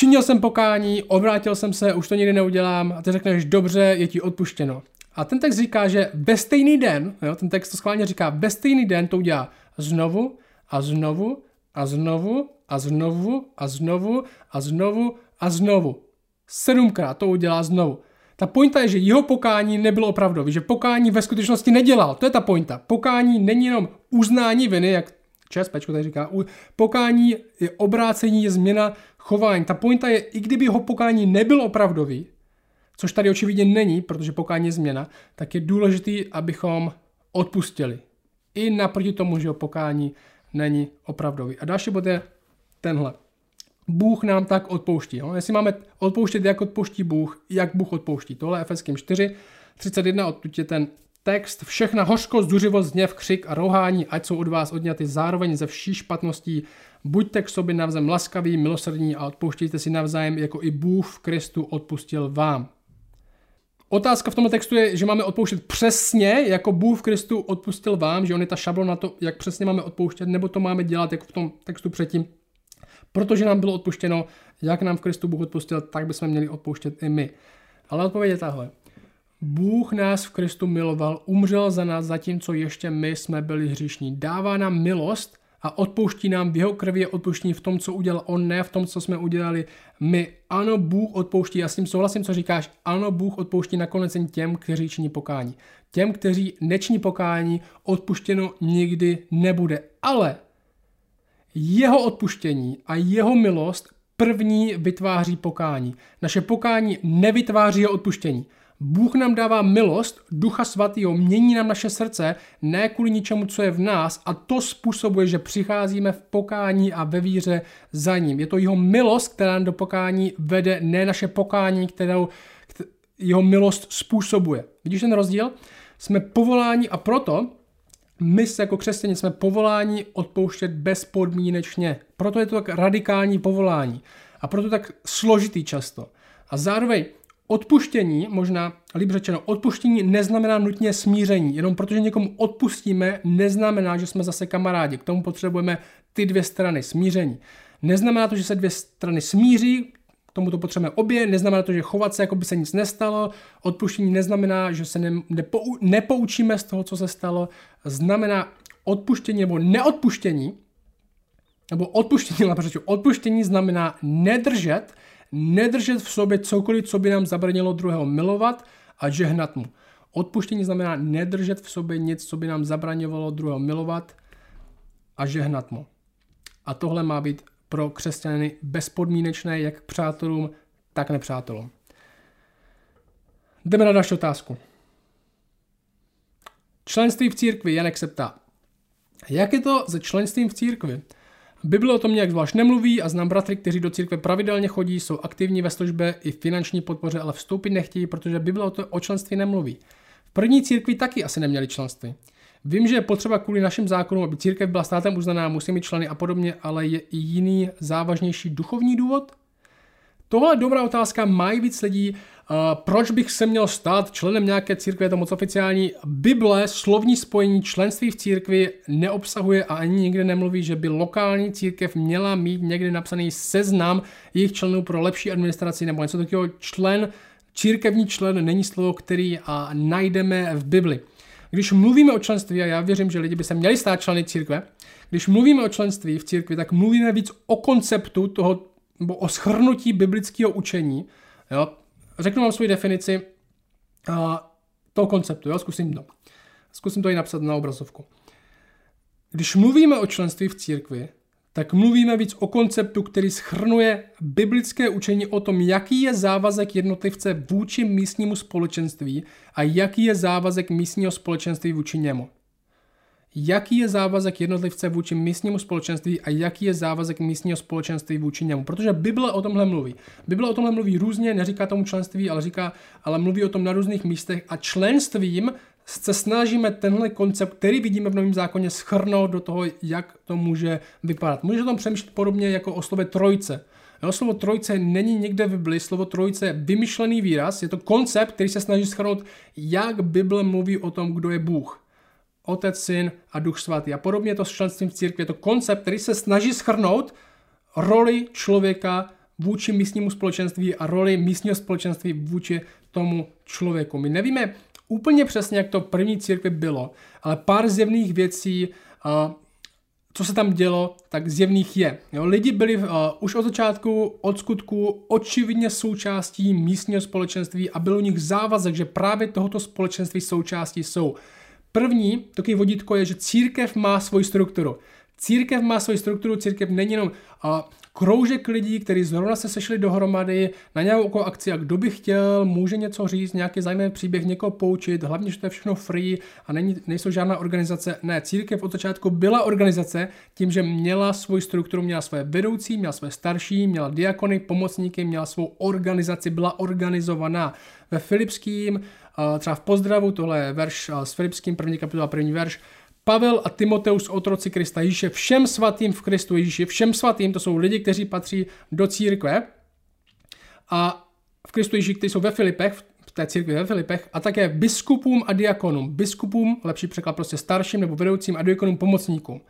Činil jsem pokání, obrátil jsem se, už to nikdy neudělám a ty řekneš, dobře, je ti odpuštěno. A ten text říká, že ve stejný den, jo, ten text to schválně říká, ve stejný den to udělá znovu a znovu a znovu a znovu a znovu a znovu a znovu. Sedmkrát to udělá znovu. Ta pointa je, že jeho pokání nebylo opravdový, že pokání ve skutečnosti nedělal. To je ta pointa. Pokání není jenom uznání viny, jak ČSPčko tady říká, pokání je obrácení, je změna chování. Ta pointa je, i kdyby jeho pokání nebyl opravdový, což tady očividně není, protože pokání je změna, tak je důležitý, abychom odpustili. I naproti tomu, že jeho pokání není opravdový. A další bod je tenhle. Bůh nám tak odpouští. Jo? Jestli máme odpouštět, jak odpouští Bůh, jak Bůh odpouští. Tohle je Efeským 4, 31, odtud je ten text. Všechna hořkost, zuřivost, hněv, křik a rohání, ať jsou od vás odňaty zároveň ze vší špatností. Buďte k sobě navzájem laskaví, milosrdní a odpouštějte si navzájem, jako i Bůh v Kristu odpustil vám. Otázka v tomto textu je, že máme odpouštět přesně, jako Bůh v Kristu odpustil vám, že on je ta šablona na to, jak přesně máme odpouštět, nebo to máme dělat jako v tom textu předtím, Protože nám bylo odpuštěno, jak nám v Kristu Bůh odpustil, tak bychom měli odpouštět i my. Ale odpověď je tahle. Bůh nás v Kristu miloval, umřel za nás, zatímco ještě my jsme byli hříšní. Dává nám milost a odpouští nám v jeho krvi je odpuštění v tom, co udělal on, ne v tom, co jsme udělali my. Ano, Bůh odpouští, já s tím souhlasím, co říkáš, ano, Bůh odpouští nakonec jen těm, kteří činí pokání. Těm, kteří neční pokání, odpuštěno nikdy nebude. Ale jeho odpuštění a jeho milost první vytváří pokání. Naše pokání nevytváří jeho odpuštění. Bůh nám dává milost, Ducha Svatého, mění nám naše srdce, ne kvůli ničemu, co je v nás a to způsobuje, že přicházíme v pokání a ve víře za ním. Je to jeho milost, která nám do pokání vede, ne naše pokání, kterou jeho milost způsobuje. Vidíš ten rozdíl? Jsme povoláni a proto my se jako křesťané jsme povoláni odpouštět bezpodmínečně. Proto je to tak radikální povolání. A proto tak složitý často. A zároveň odpuštění, možná líp řečeno, odpuštění neznamená nutně smíření. Jenom protože někomu odpustíme, neznamená, že jsme zase kamarádi. K tomu potřebujeme ty dvě strany smíření. Neznamená to, že se dvě strany smíří, k tomu to potřebujeme obě, neznamená to, že chovat se, jako by se nic nestalo, odpuštění neznamená, že se ne, nepou, nepoučíme z toho, co se stalo, znamená odpuštění nebo neodpuštění, nebo odpuštění, ale odpuštění znamená nedržet, nedržet v sobě cokoliv, co by nám zabranilo druhého milovat a žehnat mu. Odpuštění znamená nedržet v sobě nic, co by nám zabraňovalo druhého milovat a žehnat mu. A tohle má být pro křesťany bezpodmínečné jak k přátelům, tak nepřátelům. Jdeme na další otázku. Členství v církvi, Janek se ptá. Jak je to se členstvím v církvi? Bible o tom nějak zvlášť nemluví a znám bratry, kteří do církve pravidelně chodí, jsou aktivní ve službě i finanční podpoře, ale vstoupit nechtějí, protože Bible o, to, o členství nemluví. V první církvi taky asi neměli členství. Vím, že je potřeba kvůli našim zákonům, aby církev byla státem uznaná, musí mít členy a podobně, ale je i jiný závažnější duchovní důvod? Tohle je dobrá otázka, mají víc lidí. Proč bych se měl stát členem nějaké církve, je to moc oficiální. Bible, slovní spojení členství v církvi neobsahuje a ani nikde nemluví, že by lokální církev měla mít někde napsaný seznam jejich členů pro lepší administraci nebo něco takového. Člen, církevní člen není slovo, který uh, najdeme v Bibli. Když mluvíme o členství, a já věřím, že lidi by se měli stát členy církve, když mluvíme o členství v církvi, tak mluvíme víc o konceptu toho, nebo o schrnutí biblického učení. Jo? Řeknu vám svoji definici a, toho konceptu, jo? zkusím to. Zkusím to i napsat na obrazovku. když mluvíme o členství v církvi, tak mluvíme víc o konceptu, který schrnuje biblické učení o tom, jaký je závazek jednotlivce vůči místnímu společenství a jaký je závazek místního společenství vůči němu. Jaký je závazek jednotlivce vůči místnímu společenství a jaký je závazek místního společenství vůči němu. Protože Bible o tomhle mluví. Bible o tomhle mluví různě, neříká tomu členství, ale říká, ale mluví o tom na různých místech a členstvím se snažíme tenhle koncept, který vidíme v Novém zákoně, schrnout do toho, jak to může vypadat. Může tom přemýšlet podobně jako o slově trojce. Jo, slovo trojce není někde v Bibli, slovo trojce je vymyšlený výraz, je to koncept, který se snaží schrnout, jak Bible mluví o tom, kdo je Bůh. Otec, Syn a Duch Svatý. A podobně to s členstvím v církvi. Je to koncept, který se snaží schrnout roli člověka vůči místnímu společenství a roli místního společenství vůči tomu člověku. My nevíme úplně přesně, jak to první církvi bylo, ale pár zjevných věcí, co se tam dělo, tak zjevných je. Lidi byli už od začátku, od skutku, očividně součástí místního společenství a byl u nich závazek, že právě tohoto společenství součástí jsou. První takový vodítko je, že církev má svoji strukturu. Církev má svoji strukturu, církev není jenom uh, kroužek lidí, kteří zrovna se sešli dohromady na nějakou akci a kdo by chtěl, může něco říct, nějaký zajímavý příběh, někoho poučit, hlavně, že to je všechno free a není, nejsou žádná organizace. Ne, církev od začátku byla organizace tím, že měla svoji strukturu, měla své vedoucí, měla své starší, měla diakony, pomocníky, měla svou organizaci, byla organizovaná. Ve Filipským, třeba v pozdravu, tohle je verš s Filipským, první kapitola, první verš, Pavel a Timoteus, otroci Krista Ježíše, všem svatým v Kristu Ježíši, všem svatým, to jsou lidi, kteří patří do církve a v Kristu Ježíši, kteří jsou ve Filipech, v té církvi ve Filipech, a také biskupům a diakonům. Biskupům, lepší překlad prostě starším nebo vedoucím a diakonům pomocníkům.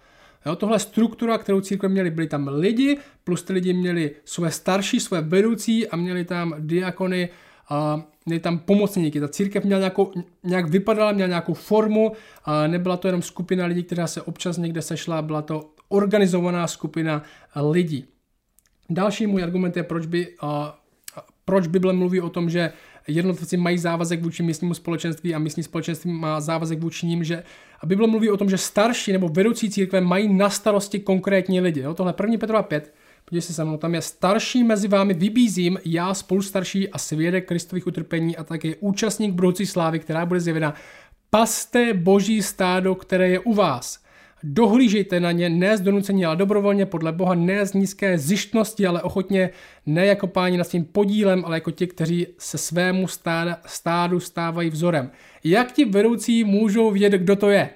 Jo, tohle struktura, kterou církve měli, byli tam lidi, plus ty lidi měli své starší, své vedoucí a měli tam diakony, a měli tam pomocníky. Ta církev měla nějakou, nějak vypadala, měla nějakou formu a nebyla to jenom skupina lidí, která se občas někde sešla, byla to organizovaná skupina lidí. Další můj argument je, proč by a, proč Bible mluví o tom, že jednotlivci mají závazek vůči místnímu společenství a místní společenství má závazek vůči ním, že a Bible mluví o tom, že starší nebo vedoucí církve mají na starosti konkrétní lidi. Jo? Tohle 1. Petrova 5, Podívej se se mnou, tam je starší mezi vámi vybízím, já spolustarší a svědek Kristových utrpení a také účastník budoucí slávy, která bude zjevena. Paste boží stádo, které je u vás. Dohlížejte na ně ne z donucení, ale dobrovolně podle Boha, ne z nízké zjištnosti, ale ochotně, ne jako páni nad svým podílem, ale jako ti, kteří se svému stáda, stádu stávají vzorem. Jak ti vedoucí můžou vědět, kdo to je?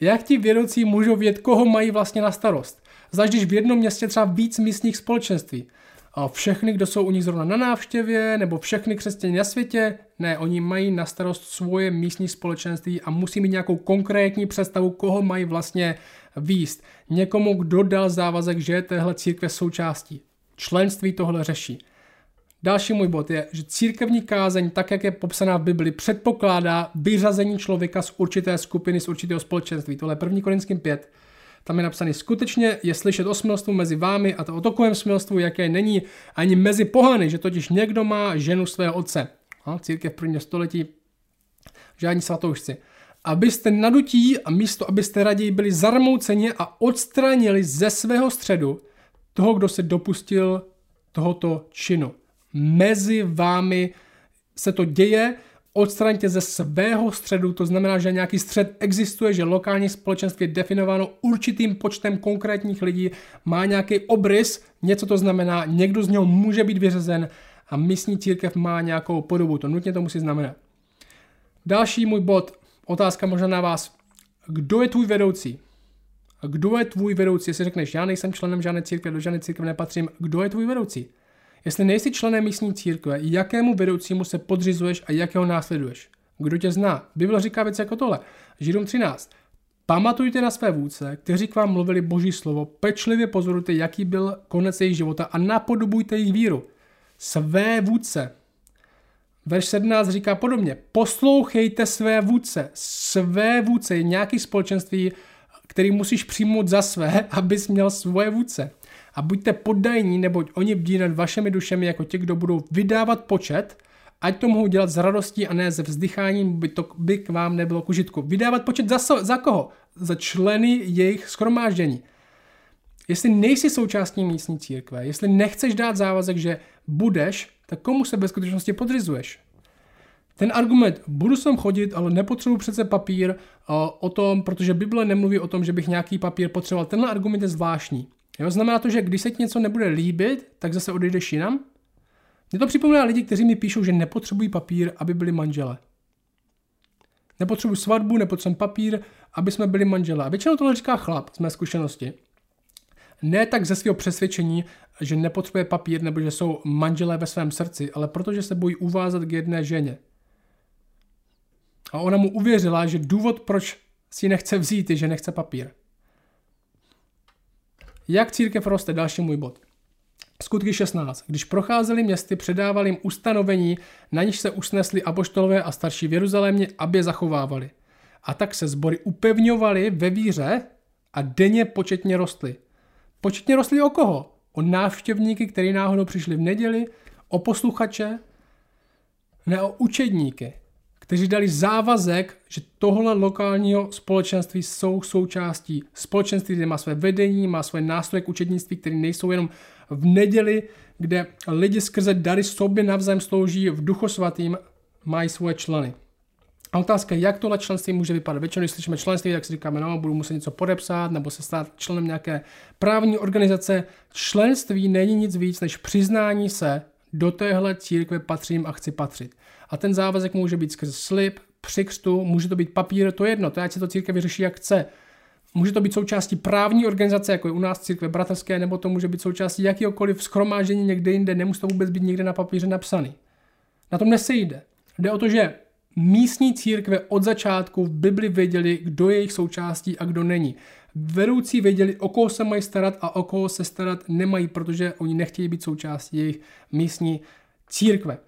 Jak ti vedoucí můžou vědět, koho mají vlastně na starost? Zvlášť když v jednom městě třeba víc místních společenství. A všechny, kdo jsou u nich zrovna na návštěvě, nebo všechny křesťané na světě, ne, oni mají na starost svoje místní společenství a musí mít nějakou konkrétní představu, koho mají vlastně výst. Někomu, kdo dal závazek, že je téhle církve součástí. Členství tohle řeší. Další můj bod je, že církevní kázeň, tak jak je popsaná v Bibli, předpokládá vyřazení člověka z určité skupiny, z určitého společenství. Tohle je 1. Korinským 5, tam je napsaný, skutečně je slyšet o smilstvu mezi vámi a to o takovém smilstvu, jaké není ani mezi pohany, že totiž někdo má ženu svého otce. A církev prvního století, žádní svatoušci. Abyste nadutí a místo, abyste raději byli zarmouceni a odstranili ze svého středu toho, kdo se dopustil tohoto činu. Mezi vámi se to děje, odstraňte ze svého středu, to znamená, že nějaký střed existuje, že lokální společenství je definováno určitým počtem konkrétních lidí, má nějaký obrys, něco to znamená, někdo z něho může být vyřazen a místní církev má nějakou podobu, to nutně to musí znamenat. Další můj bod, otázka možná na vás. Kdo je tvůj vedoucí? Kdo je tvůj vedoucí? Jestli řekneš, já nejsem členem žádné církve, do žádné církve nepatřím, kdo je tvůj vedoucí? Jestli nejsi členem místní církve, jakému vedoucímu se podřizuješ a jakého následuješ? Kdo tě zná? Bible říká věci jako tohle. Židům 13. Pamatujte na své vůdce, kteří k vám mluvili boží slovo, pečlivě pozorujte, jaký byl konec jejich života a napodobujte jejich víru. Své vůdce. Verš 17 říká podobně. Poslouchejte své vůdce. Své vůdce je nějaký společenství, který musíš přijmout za své, abys měl svoje vůdce a buďte poddajní, neboť oni bdí nad vašimi dušemi jako ti, kdo budou vydávat počet ať to mohou dělat s radostí a ne ze vzdycháním, by to by k vám nebylo k užitku. Vydávat počet za, so, za koho? Za členy jejich schromáždění. Jestli nejsi součástí místní církve, jestli nechceš dát závazek, že budeš, tak komu se ve skutečnosti podřizuješ? Ten argument, budu sem chodit, ale nepotřebuji přece papír o tom, protože Bible nemluví o tom, že bych nějaký papír potřeboval. Tenhle argument je zvláštní. Jo, znamená to, že když se ti něco nebude líbit, tak zase odejdeš jinam? Mně to připomíná lidi, kteří mi píšou, že nepotřebují papír, aby byli manžele. Nepotřebuji svatbu, nepotřebuji papír, aby jsme byli manžele. A většinou tohle říká chlap z mé zkušenosti. Ne tak ze svého přesvědčení, že nepotřebuje papír nebo že jsou manželé ve svém srdci, ale protože se bojí uvázat k jedné ženě. A ona mu uvěřila, že důvod, proč si nechce vzít, je, že nechce papír. Jak církev roste? Další můj bod. Skutky 16. Když procházeli městy, předávali jim ustanovení, na níž se usnesli apoštolové a starší v Jeruzalémě, aby je zachovávali. A tak se sbory upevňovali ve víře a denně početně rostly. Početně rostly o koho? O návštěvníky, kteří náhodou přišli v neděli, o posluchače, ne o učedníky kteří dali závazek, že tohle lokálního společenství jsou součástí společenství, kde má své vedení, má své nástroje k učednictví, které nejsou jenom v neděli, kde lidi skrze dary sobě navzájem slouží v duchu svatým, mají svoje členy. A otázka jak tohle členství může vypadat. Většinou, když slyšíme členství, tak si říkáme, no, budu muset něco podepsat nebo se stát členem nějaké právní organizace. Členství není nic víc než přiznání se, do téhle církve patřím a chci patřit. A ten závazek může být skrze slib, při křtu, může to být papír, to je jedno, to ať se to církev vyřeší jak chce. Může to být součástí právní organizace, jako je u nás církve bratrské, nebo to může být součástí jakýkoliv schromáždění někde jinde, nemusí to vůbec být někde na papíře napsaný. Na tom nesejde. Jde o to, že místní církve od začátku v Bibli věděli, kdo je jejich součástí a kdo není. Vedoucí věděli, o koho se mají starat a o koho se starat nemají, protože oni nechtějí být součástí jejich místní církve.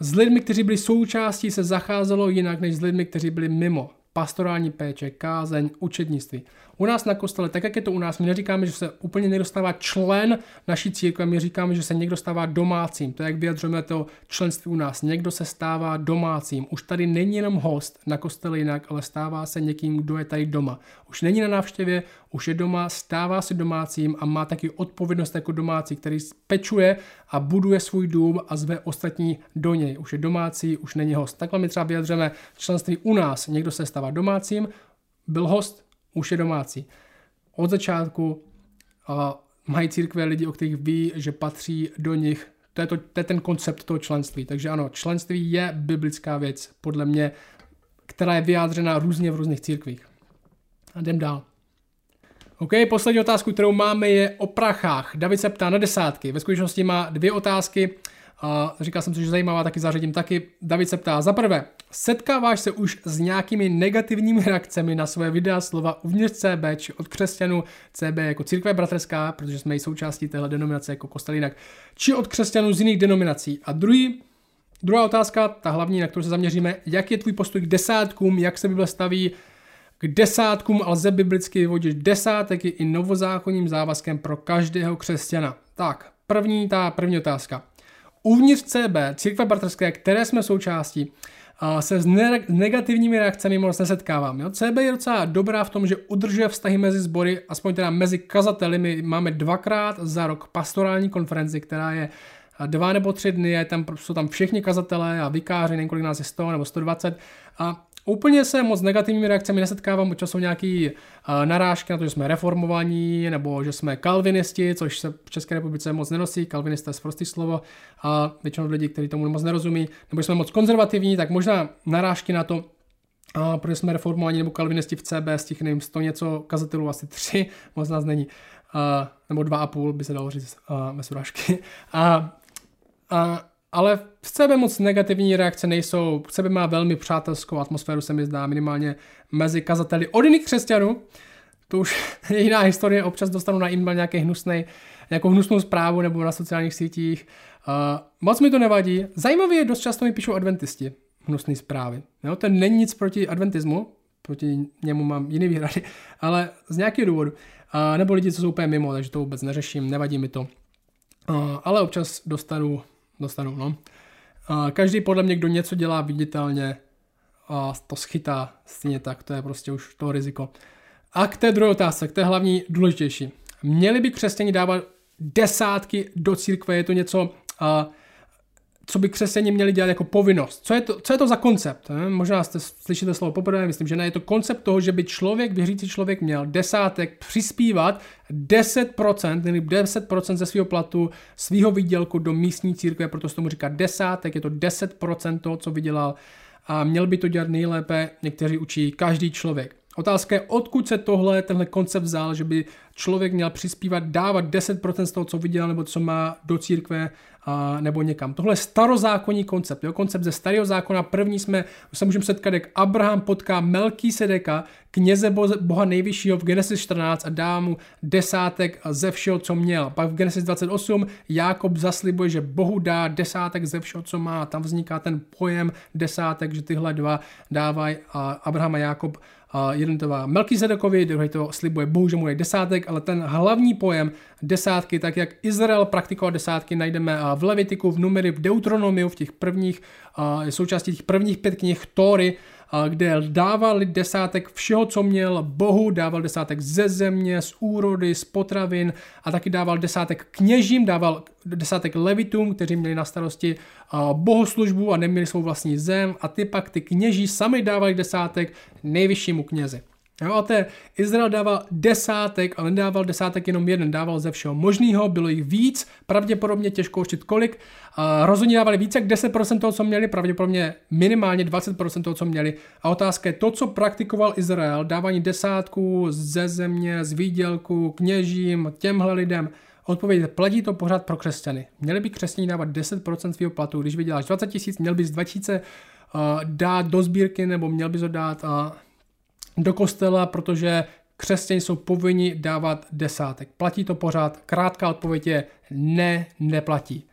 S lidmi, kteří byli součástí, se zacházelo jinak než s lidmi, kteří byli mimo pastorální péče, kázeň, učednictví. U nás na kostele, tak jak je to u nás, my neříkáme, že se úplně někdo stává člen naší církve, my říkáme, že se někdo stává domácím. To je, jak vyjadřujeme to členství u nás. Někdo se stává domácím. Už tady není jenom host na kostele jinak, ale stává se někým, kdo je tady doma. Už není na návštěvě, už je doma, stává se domácím a má taky odpovědnost jako domácí, který pečuje a buduje svůj dům a zve ostatní do něj. Už je domácí, už není host. Takhle my třeba vyjadřujeme členství u nás. Někdo se stává domácím, byl host, už je domácí. Od začátku a mají církve lidi, o kterých ví, že patří do nich. To je, to, to je ten koncept toho členství. Takže ano, členství je biblická věc, podle mě, která je vyjádřena různě v různých církvích. A jdem dál. OK, poslední otázku, kterou máme, je o prachách. David se ptá na desátky. Ve skutečnosti má dvě otázky. A říkal jsem si, že zajímavá, taky zařadím taky. David se ptá, za prvé, setkáváš se už s nějakými negativními reakcemi na své videa slova uvnitř CB či od křesťanů CB jako církve bratrská, protože jsme i součástí téhle denominace jako kostel jinak, či od křesťanů z jiných denominací. A druhý, druhá otázka, ta hlavní, na kterou se zaměříme, jak je tvůj postoj k desátkům, jak se Bible staví k desátkům a lze biblicky vyvodit desátek i novozákonním závazkem pro každého křesťana. Tak, první, ta první otázka. Uvnitř CB, církve bratrské, které jsme součástí, se s negativními reakcemi moc nesetkávám. Jo? CB je docela dobrá v tom, že udržuje vztahy mezi sbory, aspoň teda mezi kazateli. My máme dvakrát za rok pastorální konferenci, která je dva nebo tři dny, je tam, jsou tam všichni kazatelé a vikáři, nevím kolik nás je 100 nebo 120 a Úplně se moc negativními reakcemi nesetkávám, občas jsou nějaký uh, narážky na to, že jsme reformovaní, nebo že jsme kalvinisti, což se v České republice moc nenosí, kalvinista je prostý slovo, a většinou lidí, kteří tomu moc nerozumí, nebo jsme moc konzervativní, tak možná narážky na to, a protože jsme reformovaní nebo kalvinisti v CB, z těch nevím, 100 něco kazatelů, asi tři, moc nás není, uh, nebo dva a půl by se dalo říct uh, bez urážky. A, a ale v sebe moc negativní reakce nejsou. V sebe má velmi přátelskou atmosféru, se mi zdá, minimálně mezi kazateli od jiných křesťanů. To už je jiná historie, občas dostanu na e-mail nějaký hnusný, nějakou hnusnou zprávu nebo na sociálních sítích. Uh, moc mi to nevadí. Zajímavě je, dost často mi píšou adventisti hnusné zprávy. Jo, to není nic proti adventismu, proti němu mám jiný výhrady, ale z nějakého důvodu. Uh, nebo lidi, co jsou úplně mimo, takže to vůbec neřeším, nevadí mi to. Uh, ale občas dostanu dostanu, no. Každý podle mě, kdo něco dělá viditelně, a to schytá stejně tak, to je prostě už to riziko. A k té druhé otázce, k té hlavní důležitější. Měli by křesťani dávat desátky do církve, je to něco, uh, co by křesťani měli dělat jako povinnost. Co je to, co je to za koncept? Ne? Možná jste slyšíte slovo poprvé, myslím, že ne. Je to koncept toho, že by člověk, věřící člověk měl desátek přispívat 10%, nebo 10% ze svého platu, svého výdělku do místní církve, proto se tomu říká desátek, je to 10% toho, co vydělal a měl by to dělat nejlépe, někteří učí každý člověk. Otázka je, odkud se tohle, tenhle koncept vzal, že by člověk měl přispívat, dávat 10% z toho, co viděl nebo co má do církve a, nebo někam. Tohle je starozákonní koncept, jo? koncept ze starého zákona. První jsme, se můžeme setkat, jak Abraham potká Melký Sedeka, kněze Boha nejvyššího v Genesis 14 a dá mu desátek ze všeho, co měl. Pak v Genesis 28 Jákob zaslibuje, že Bohu dá desátek ze všeho, co má. Tam vzniká ten pojem desátek, že tyhle dva dávají Abraham a Jákob jeden to má Melkizedekovi, druhý to slibuje Bohu, že mu dají desátek, ale ten hlavní pojem desátky, tak jak Izrael praktikoval desátky, najdeme v Levitiku, v Numery, v Deuteronomiu, v těch prvních, součástí těch prvních pět knih Tóry, kde dával desátek všeho, co měl Bohu, dával desátek ze země, z úrody, z potravin a taky dával desátek kněžím, dával desátek levitům, kteří měli na starosti bohoslužbu a neměli svou vlastní zem a ty pak ty kněží sami dávali desátek nejvyššímu knězi. Jo, a té Izrael dával desátek, ale nedával desátek jenom jeden, dával ze všeho možného, bylo jich víc, pravděpodobně těžko určit kolik. A rozhodně dávali více jak 10% toho, co měli, pravděpodobně minimálně 20% toho, co měli. A otázka je to, co praktikoval Izrael, dávání desátků ze země, z výdělku, kněžím, těmhle lidem. Odpověď platí to pořád pro křesťany. Měli by křesťané dávat 10% svého platu. Když vyděláš 20 tisíc, měl bys 2000 uh, dát do sbírky, nebo měl bys ho dát uh, do kostela, protože křesťané jsou povinni dávat desátek. Platí to pořád? Krátká odpověď je ne, neplatí.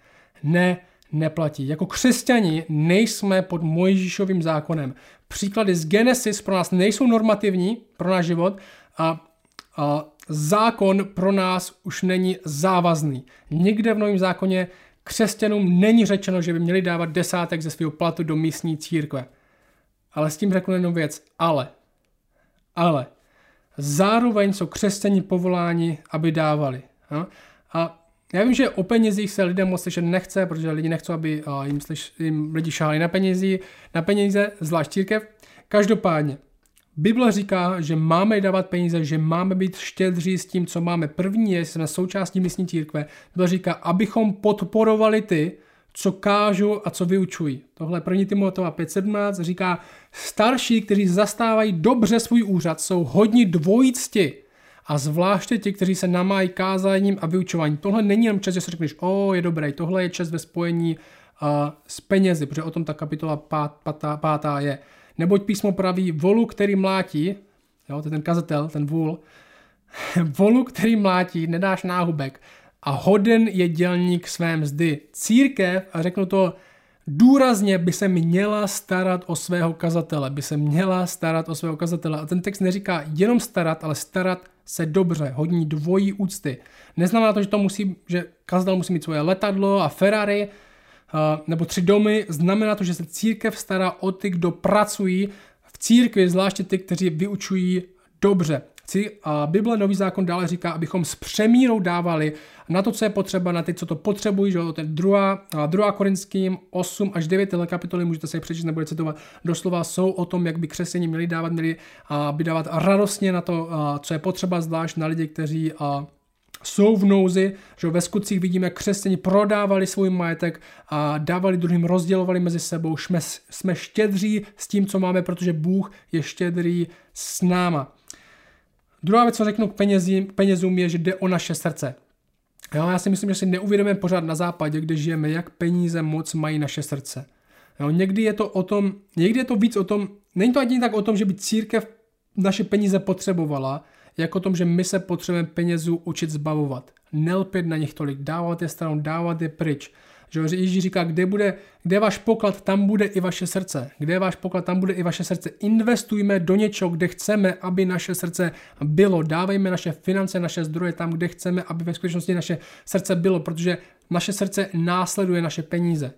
Ne, neplatí. Jako křesťani nejsme pod Mojžíšovým zákonem. Příklady z Genesis pro nás nejsou normativní pro náš život a, a zákon pro nás už není závazný. Nikde v novém zákoně křesťanům není řečeno, že by měli dávat desátek ze svého platu do místní církve. Ale s tím řeknu jenom věc, ale ale zároveň jsou křesťani povoláni, aby dávali. No? A já vím, že o penězích se lidem moc slyšet nechce, protože lidi nechcou, aby jim, slyš, jim lidi šáli na penězi, na peníze, zvlášť církev. Každopádně, Bible říká, že máme dávat peníze, že máme být štědří s tím, co máme. První je, jsme součástí místní církve. Bible říká, abychom podporovali ty, co kážu a co vyučují. Tohle 1. Timotova 5.17 říká, starší, kteří zastávají dobře svůj úřad, jsou hodní dvojicti a zvláště ti, kteří se namájí kázáním a vyučováním. Tohle není jenom čas, že si řekneš, o, je dobré, tohle je čas ve spojení uh, s penězi, protože o tom ta kapitola pát, pátá, pátá je. Neboť písmo praví, volu, který mlátí, jo, to je ten kazatel, ten vůl, volu, který mlátí, nedáš náhubek, a hoden je dělník své mzdy. Církev, a řeknu to důrazně, by se měla starat o svého kazatele, by se měla starat o svého kazatele. A ten text neříká jenom starat, ale starat se dobře, hodní dvojí úcty. Neznamená to, že to musí, že kazatel musí mít svoje letadlo a Ferrari, nebo tři domy, znamená to, že se církev stará o ty, kdo pracují v církvi, zvláště ty, kteří vyučují dobře. A Bible Nový zákon dále říká, abychom s přemírou dávali na to, co je potřeba, na ty, co to potřebují, že je druhá, druhá Korinským 8 až 9 kapitoly, můžete se je přečíst, nebude citovat, doslova jsou o tom, jak by křesení měli dávat, měli by dávat radostně na to, co je potřeba, zvlášť na lidi, kteří jsou v nouzi, že ve skutcích vidíme, křesťani prodávali svůj majetek a dávali druhým, rozdělovali mezi sebou. Jsme, jsme štědří s tím, co máme, protože Bůh je štědrý s náma. Druhá věc, co řeknu k penězím, penězům, je, že jde o naše srdce. Jo, já si myslím, že si neuvědomujeme pořád na západě, kde žijeme, jak peníze moc mají naše srdce. Jo, někdy je to o tom, někdy je to víc o tom, není to ani tak o tom, že by církev naše peníze potřebovala, jako o tom, že my se potřebujeme penězů učit zbavovat. Nelpět na nich tolik, dávat je stranou, dávat je pryč. Že Ježíš říká, kde, bude, kde je váš poklad, tam bude i vaše srdce. Kde je váš poklad, tam bude i vaše srdce. Investujme do něčeho, kde chceme, aby naše srdce bylo. Dávejme naše finance, naše zdroje tam, kde chceme, aby ve skutečnosti naše srdce bylo, protože naše srdce následuje naše peníze.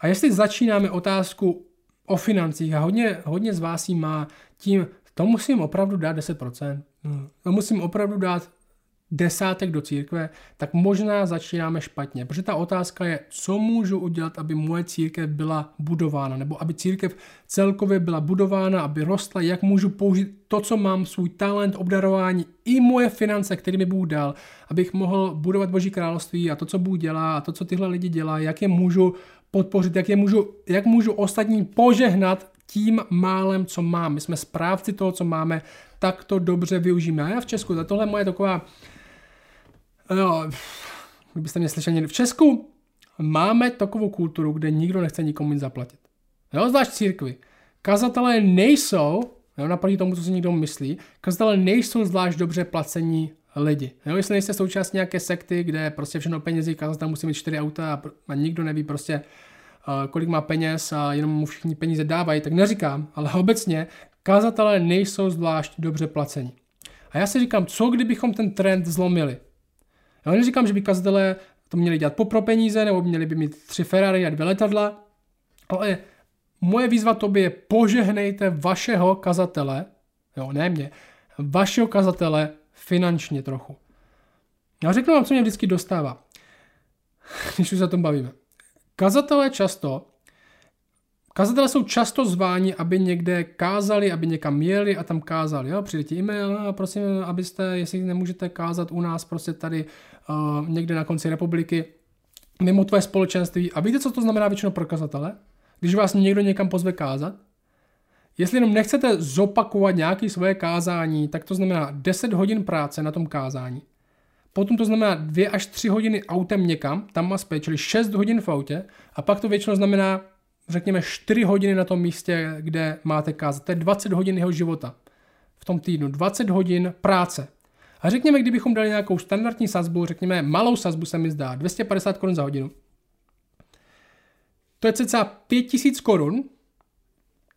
A jestli začínáme otázku o financích a hodně, hodně z vás má tím, to musím opravdu dát 10%, to musím opravdu dát desátek do církve, tak možná začínáme špatně. Protože ta otázka je, co můžu udělat, aby moje církev byla budována, nebo aby církev celkově byla budována, aby rostla, jak můžu použít to, co mám, svůj talent, obdarování i moje finance, které mi Bůh dal, abych mohl budovat Boží království a to, co Bůh dělá a to, co tyhle lidi dělá, jak je můžu podpořit, jak, je můžu, jak můžu ostatním požehnat tím málem, co mám. My jsme správci toho, co máme, tak to dobře využijeme. A já v Česku, za tohle moje taková No, kdybyste mě slyšeli, v Česku máme takovou kulturu, kde nikdo nechce nikomu nic zaplatit. Jo, zvlášť církvi. Kazatelé nejsou, jo, naproti tomu, co si někdo myslí, kazatelé nejsou zvlášť dobře placení lidi. Jo, jestli nejste součást nějaké sekty, kde prostě všechno penězí, kazatel musí mít čtyři auta a, a nikdo neví prostě, uh, kolik má peněz a jenom mu všichni peníze dávají, tak neříkám, ale obecně kazatelé nejsou zvlášť dobře placení. A já si říkám, co kdybychom ten trend zlomili? Já neříkám, že by kazatelé to měli dělat po pro peníze, nebo měli by mít tři Ferrari a dvě letadla, ale moje výzva tobě je požehnejte vašeho kazatele, jo, ne mě, vašeho kazatele finančně trochu. Já řeknu vám, co mě vždycky dostává, když už se o tom bavíme. Kazatelé často Kazatelé jsou často zváni, aby někde kázali, aby někam jeli a tam kázali. Jo? Přijde ti e-mail a prosím, abyste, jestli nemůžete kázat u nás prostě tady uh, někde na konci republiky, mimo tvoje společenství. A víte, co to znamená většinou pro kazatele? Když vás někdo někam pozve kázat? Jestli jenom nechcete zopakovat nějaké svoje kázání, tak to znamená 10 hodin práce na tom kázání. Potom to znamená 2 až 3 hodiny autem někam, tam a zpět, čili 6 hodin v autě. A pak to většinou znamená řekněme 4 hodiny na tom místě, kde máte kázat. To je 20 hodin jeho života v tom týdnu. 20 hodin práce. A řekněme, kdybychom dali nějakou standardní sazbu, řekněme malou sazbu se mi zdá, 250 korun za hodinu. To je cca 5000 korun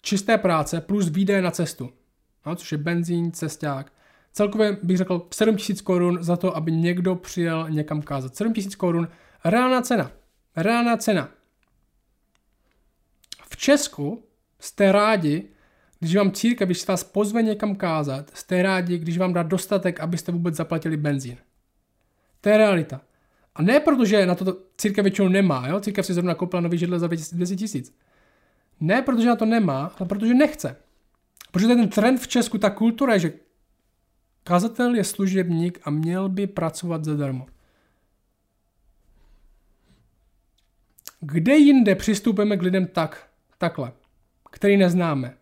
čisté práce plus výdaje na cestu. No, což je benzín, cesták. Celkově bych řekl 7000 korun za to, aby někdo přijel někam kázat. 7000 korun, reálná cena. Reálná cena. V Česku jste rádi, když vám církev, když vás pozve někam kázat, jste rádi, když vám dá dostatek, abyste vůbec zaplatili benzín. To je realita. A ne proto, že na to církev většinou nemá, jo? církev si zrovna koupila nový židle za 200 tisíc. Ne protože na to nemá, ale protože nechce. Protože ten trend v Česku, ta kultura je, že kazatel je služebník a měl by pracovat zadarmo. Kde jinde přistupujeme k lidem tak, takhle, který neznáme?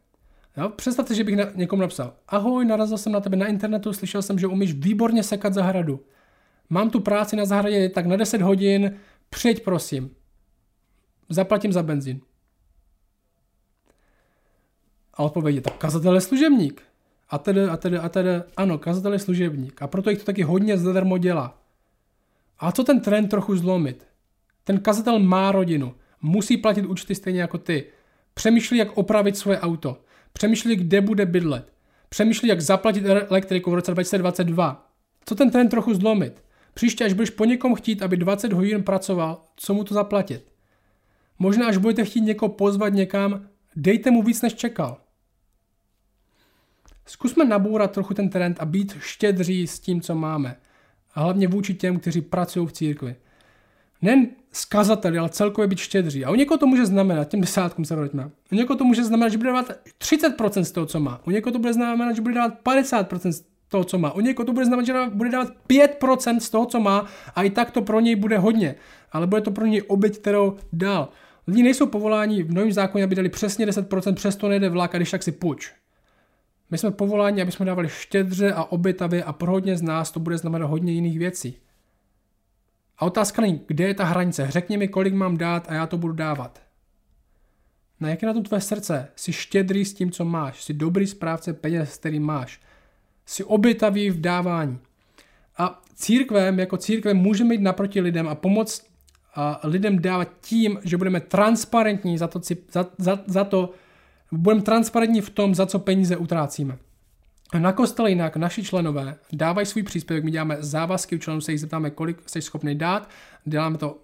Jo? Představte, že bych na, někomu napsal, ahoj, narazil jsem na tebe na internetu, slyšel jsem, že umíš výborně sekat zahradu. Mám tu práci na zahradě tak na 10 hodin, přijď prosím. Zaplatím za benzín. A odpověď je, tak kazatel je služebník. A tedy, a tedy, a tedy, ano, kazatel je služebník. A proto jich to taky hodně zadarmo dělá. A co ten trend trochu zlomit? Ten kazatel má rodinu. Musí platit účty stejně jako ty. Přemýšlí, jak opravit svoje auto. Přemýšlí, kde bude bydlet. Přemýšlí, jak zaplatit elektriku v roce 2022. Co ten trend trochu zlomit? Příště, až budeš po někom chtít, aby 20 hodin pracoval, co mu to zaplatit? Možná, až budete chtít někoho pozvat někam, dejte mu víc, než čekal. Zkusme nabourat trochu ten trend a být štědří s tím, co máme. A hlavně vůči těm, kteří pracují v církvi. Nen skazateli, ale celkově být štědří. A u někoho to může znamenat, těm desátkům se vraťme, u někoho to může znamenat, že bude dávat 30% z toho, co má. U někoho to bude znamenat, že bude dávat 50% z toho, co má. U někoho to bude znamenat, že bude dávat 5% z toho, co má a i tak to pro něj bude hodně. Ale bude to pro něj oběť, kterou dal. Lidi nejsou povoláni v novém zákoně, aby dali přesně 10%, přesto nejde vlak a když tak si puč. My jsme povoláni, aby jsme dávali štědře a obětavě a pro hodně z nás to bude znamenat hodně jiných věcí. A otázka není, kde je ta hranice. Řekni mi, kolik mám dát a já to budu dávat. Na jak je na tom tvé srdce? Jsi štědrý s tím, co máš. Jsi dobrý správce peněz, který máš. Jsi obětavý v dávání. A církvem, jako církvem, můžeme jít naproti lidem a pomoct a lidem dávat tím, že budeme transparentní za to, za, za, za to budeme transparentní v tom, za co peníze utrácíme. Na kostele jinak naši členové dávají svůj příspěvek, my děláme závazky, u členů se jich zeptáme, kolik jsi schopný dát, děláme to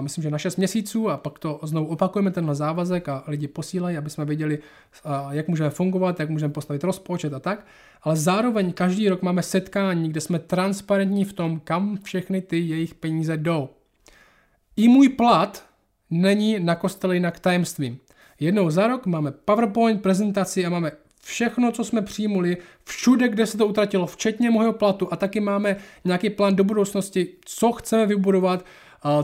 myslím, že na 6 měsíců a pak to znovu opakujeme tenhle závazek a lidi posílají, aby jsme věděli, jak můžeme fungovat, jak můžeme postavit rozpočet a tak. Ale zároveň každý rok máme setkání, kde jsme transparentní v tom, kam všechny ty jejich peníze jdou. I můj plat není na kostele jinak tajemstvím. Jednou za rok máme PowerPoint prezentaci a máme všechno, co jsme přijmuli, všude, kde se to utratilo, včetně mého platu a taky máme nějaký plán do budoucnosti, co chceme vybudovat,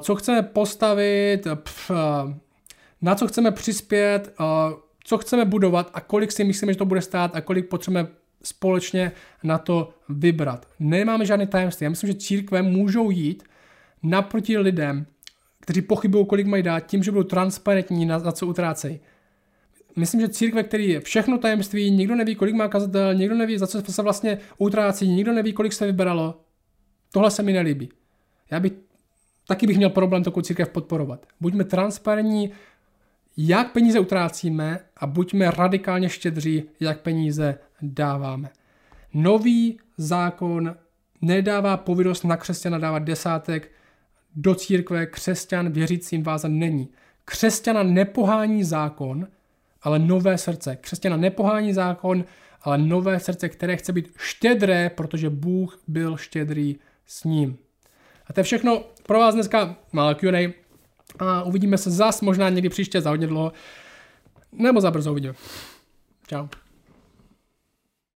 co chceme postavit, na co chceme přispět, co chceme budovat a kolik si myslíme, že to bude stát a kolik potřebujeme společně na to vybrat. Nemáme žádné tajemství. Já myslím, že církve můžou jít naproti lidem, kteří pochybují, kolik mají dát, tím, že budou transparentní, na, na co utrácejí. Myslím, že církve, který je všechno tajemství, nikdo neví, kolik má kazatel, nikdo neví, za co se vlastně utrácí, nikdo neví, kolik se vybralo. Tohle se mi nelíbí. Já bych, taky bych měl problém takovou církev podporovat. Buďme transparentní, jak peníze utrácíme a buďme radikálně štědří, jak peníze dáváme. Nový zákon nedává povinnost na křesťana dávat desátek, do církve křesťan věřícím vázan není. Křesťana nepohání zákon, ale nové srdce. Křesťana nepohání zákon, ale nové srdce, které chce být štědré, protože Bůh byl štědrý s ním. A to je všechno pro vás dneska malé Q&A a uvidíme se zas možná někdy příště za hodně dlouho, nebo za brzo uvidíme. Čau.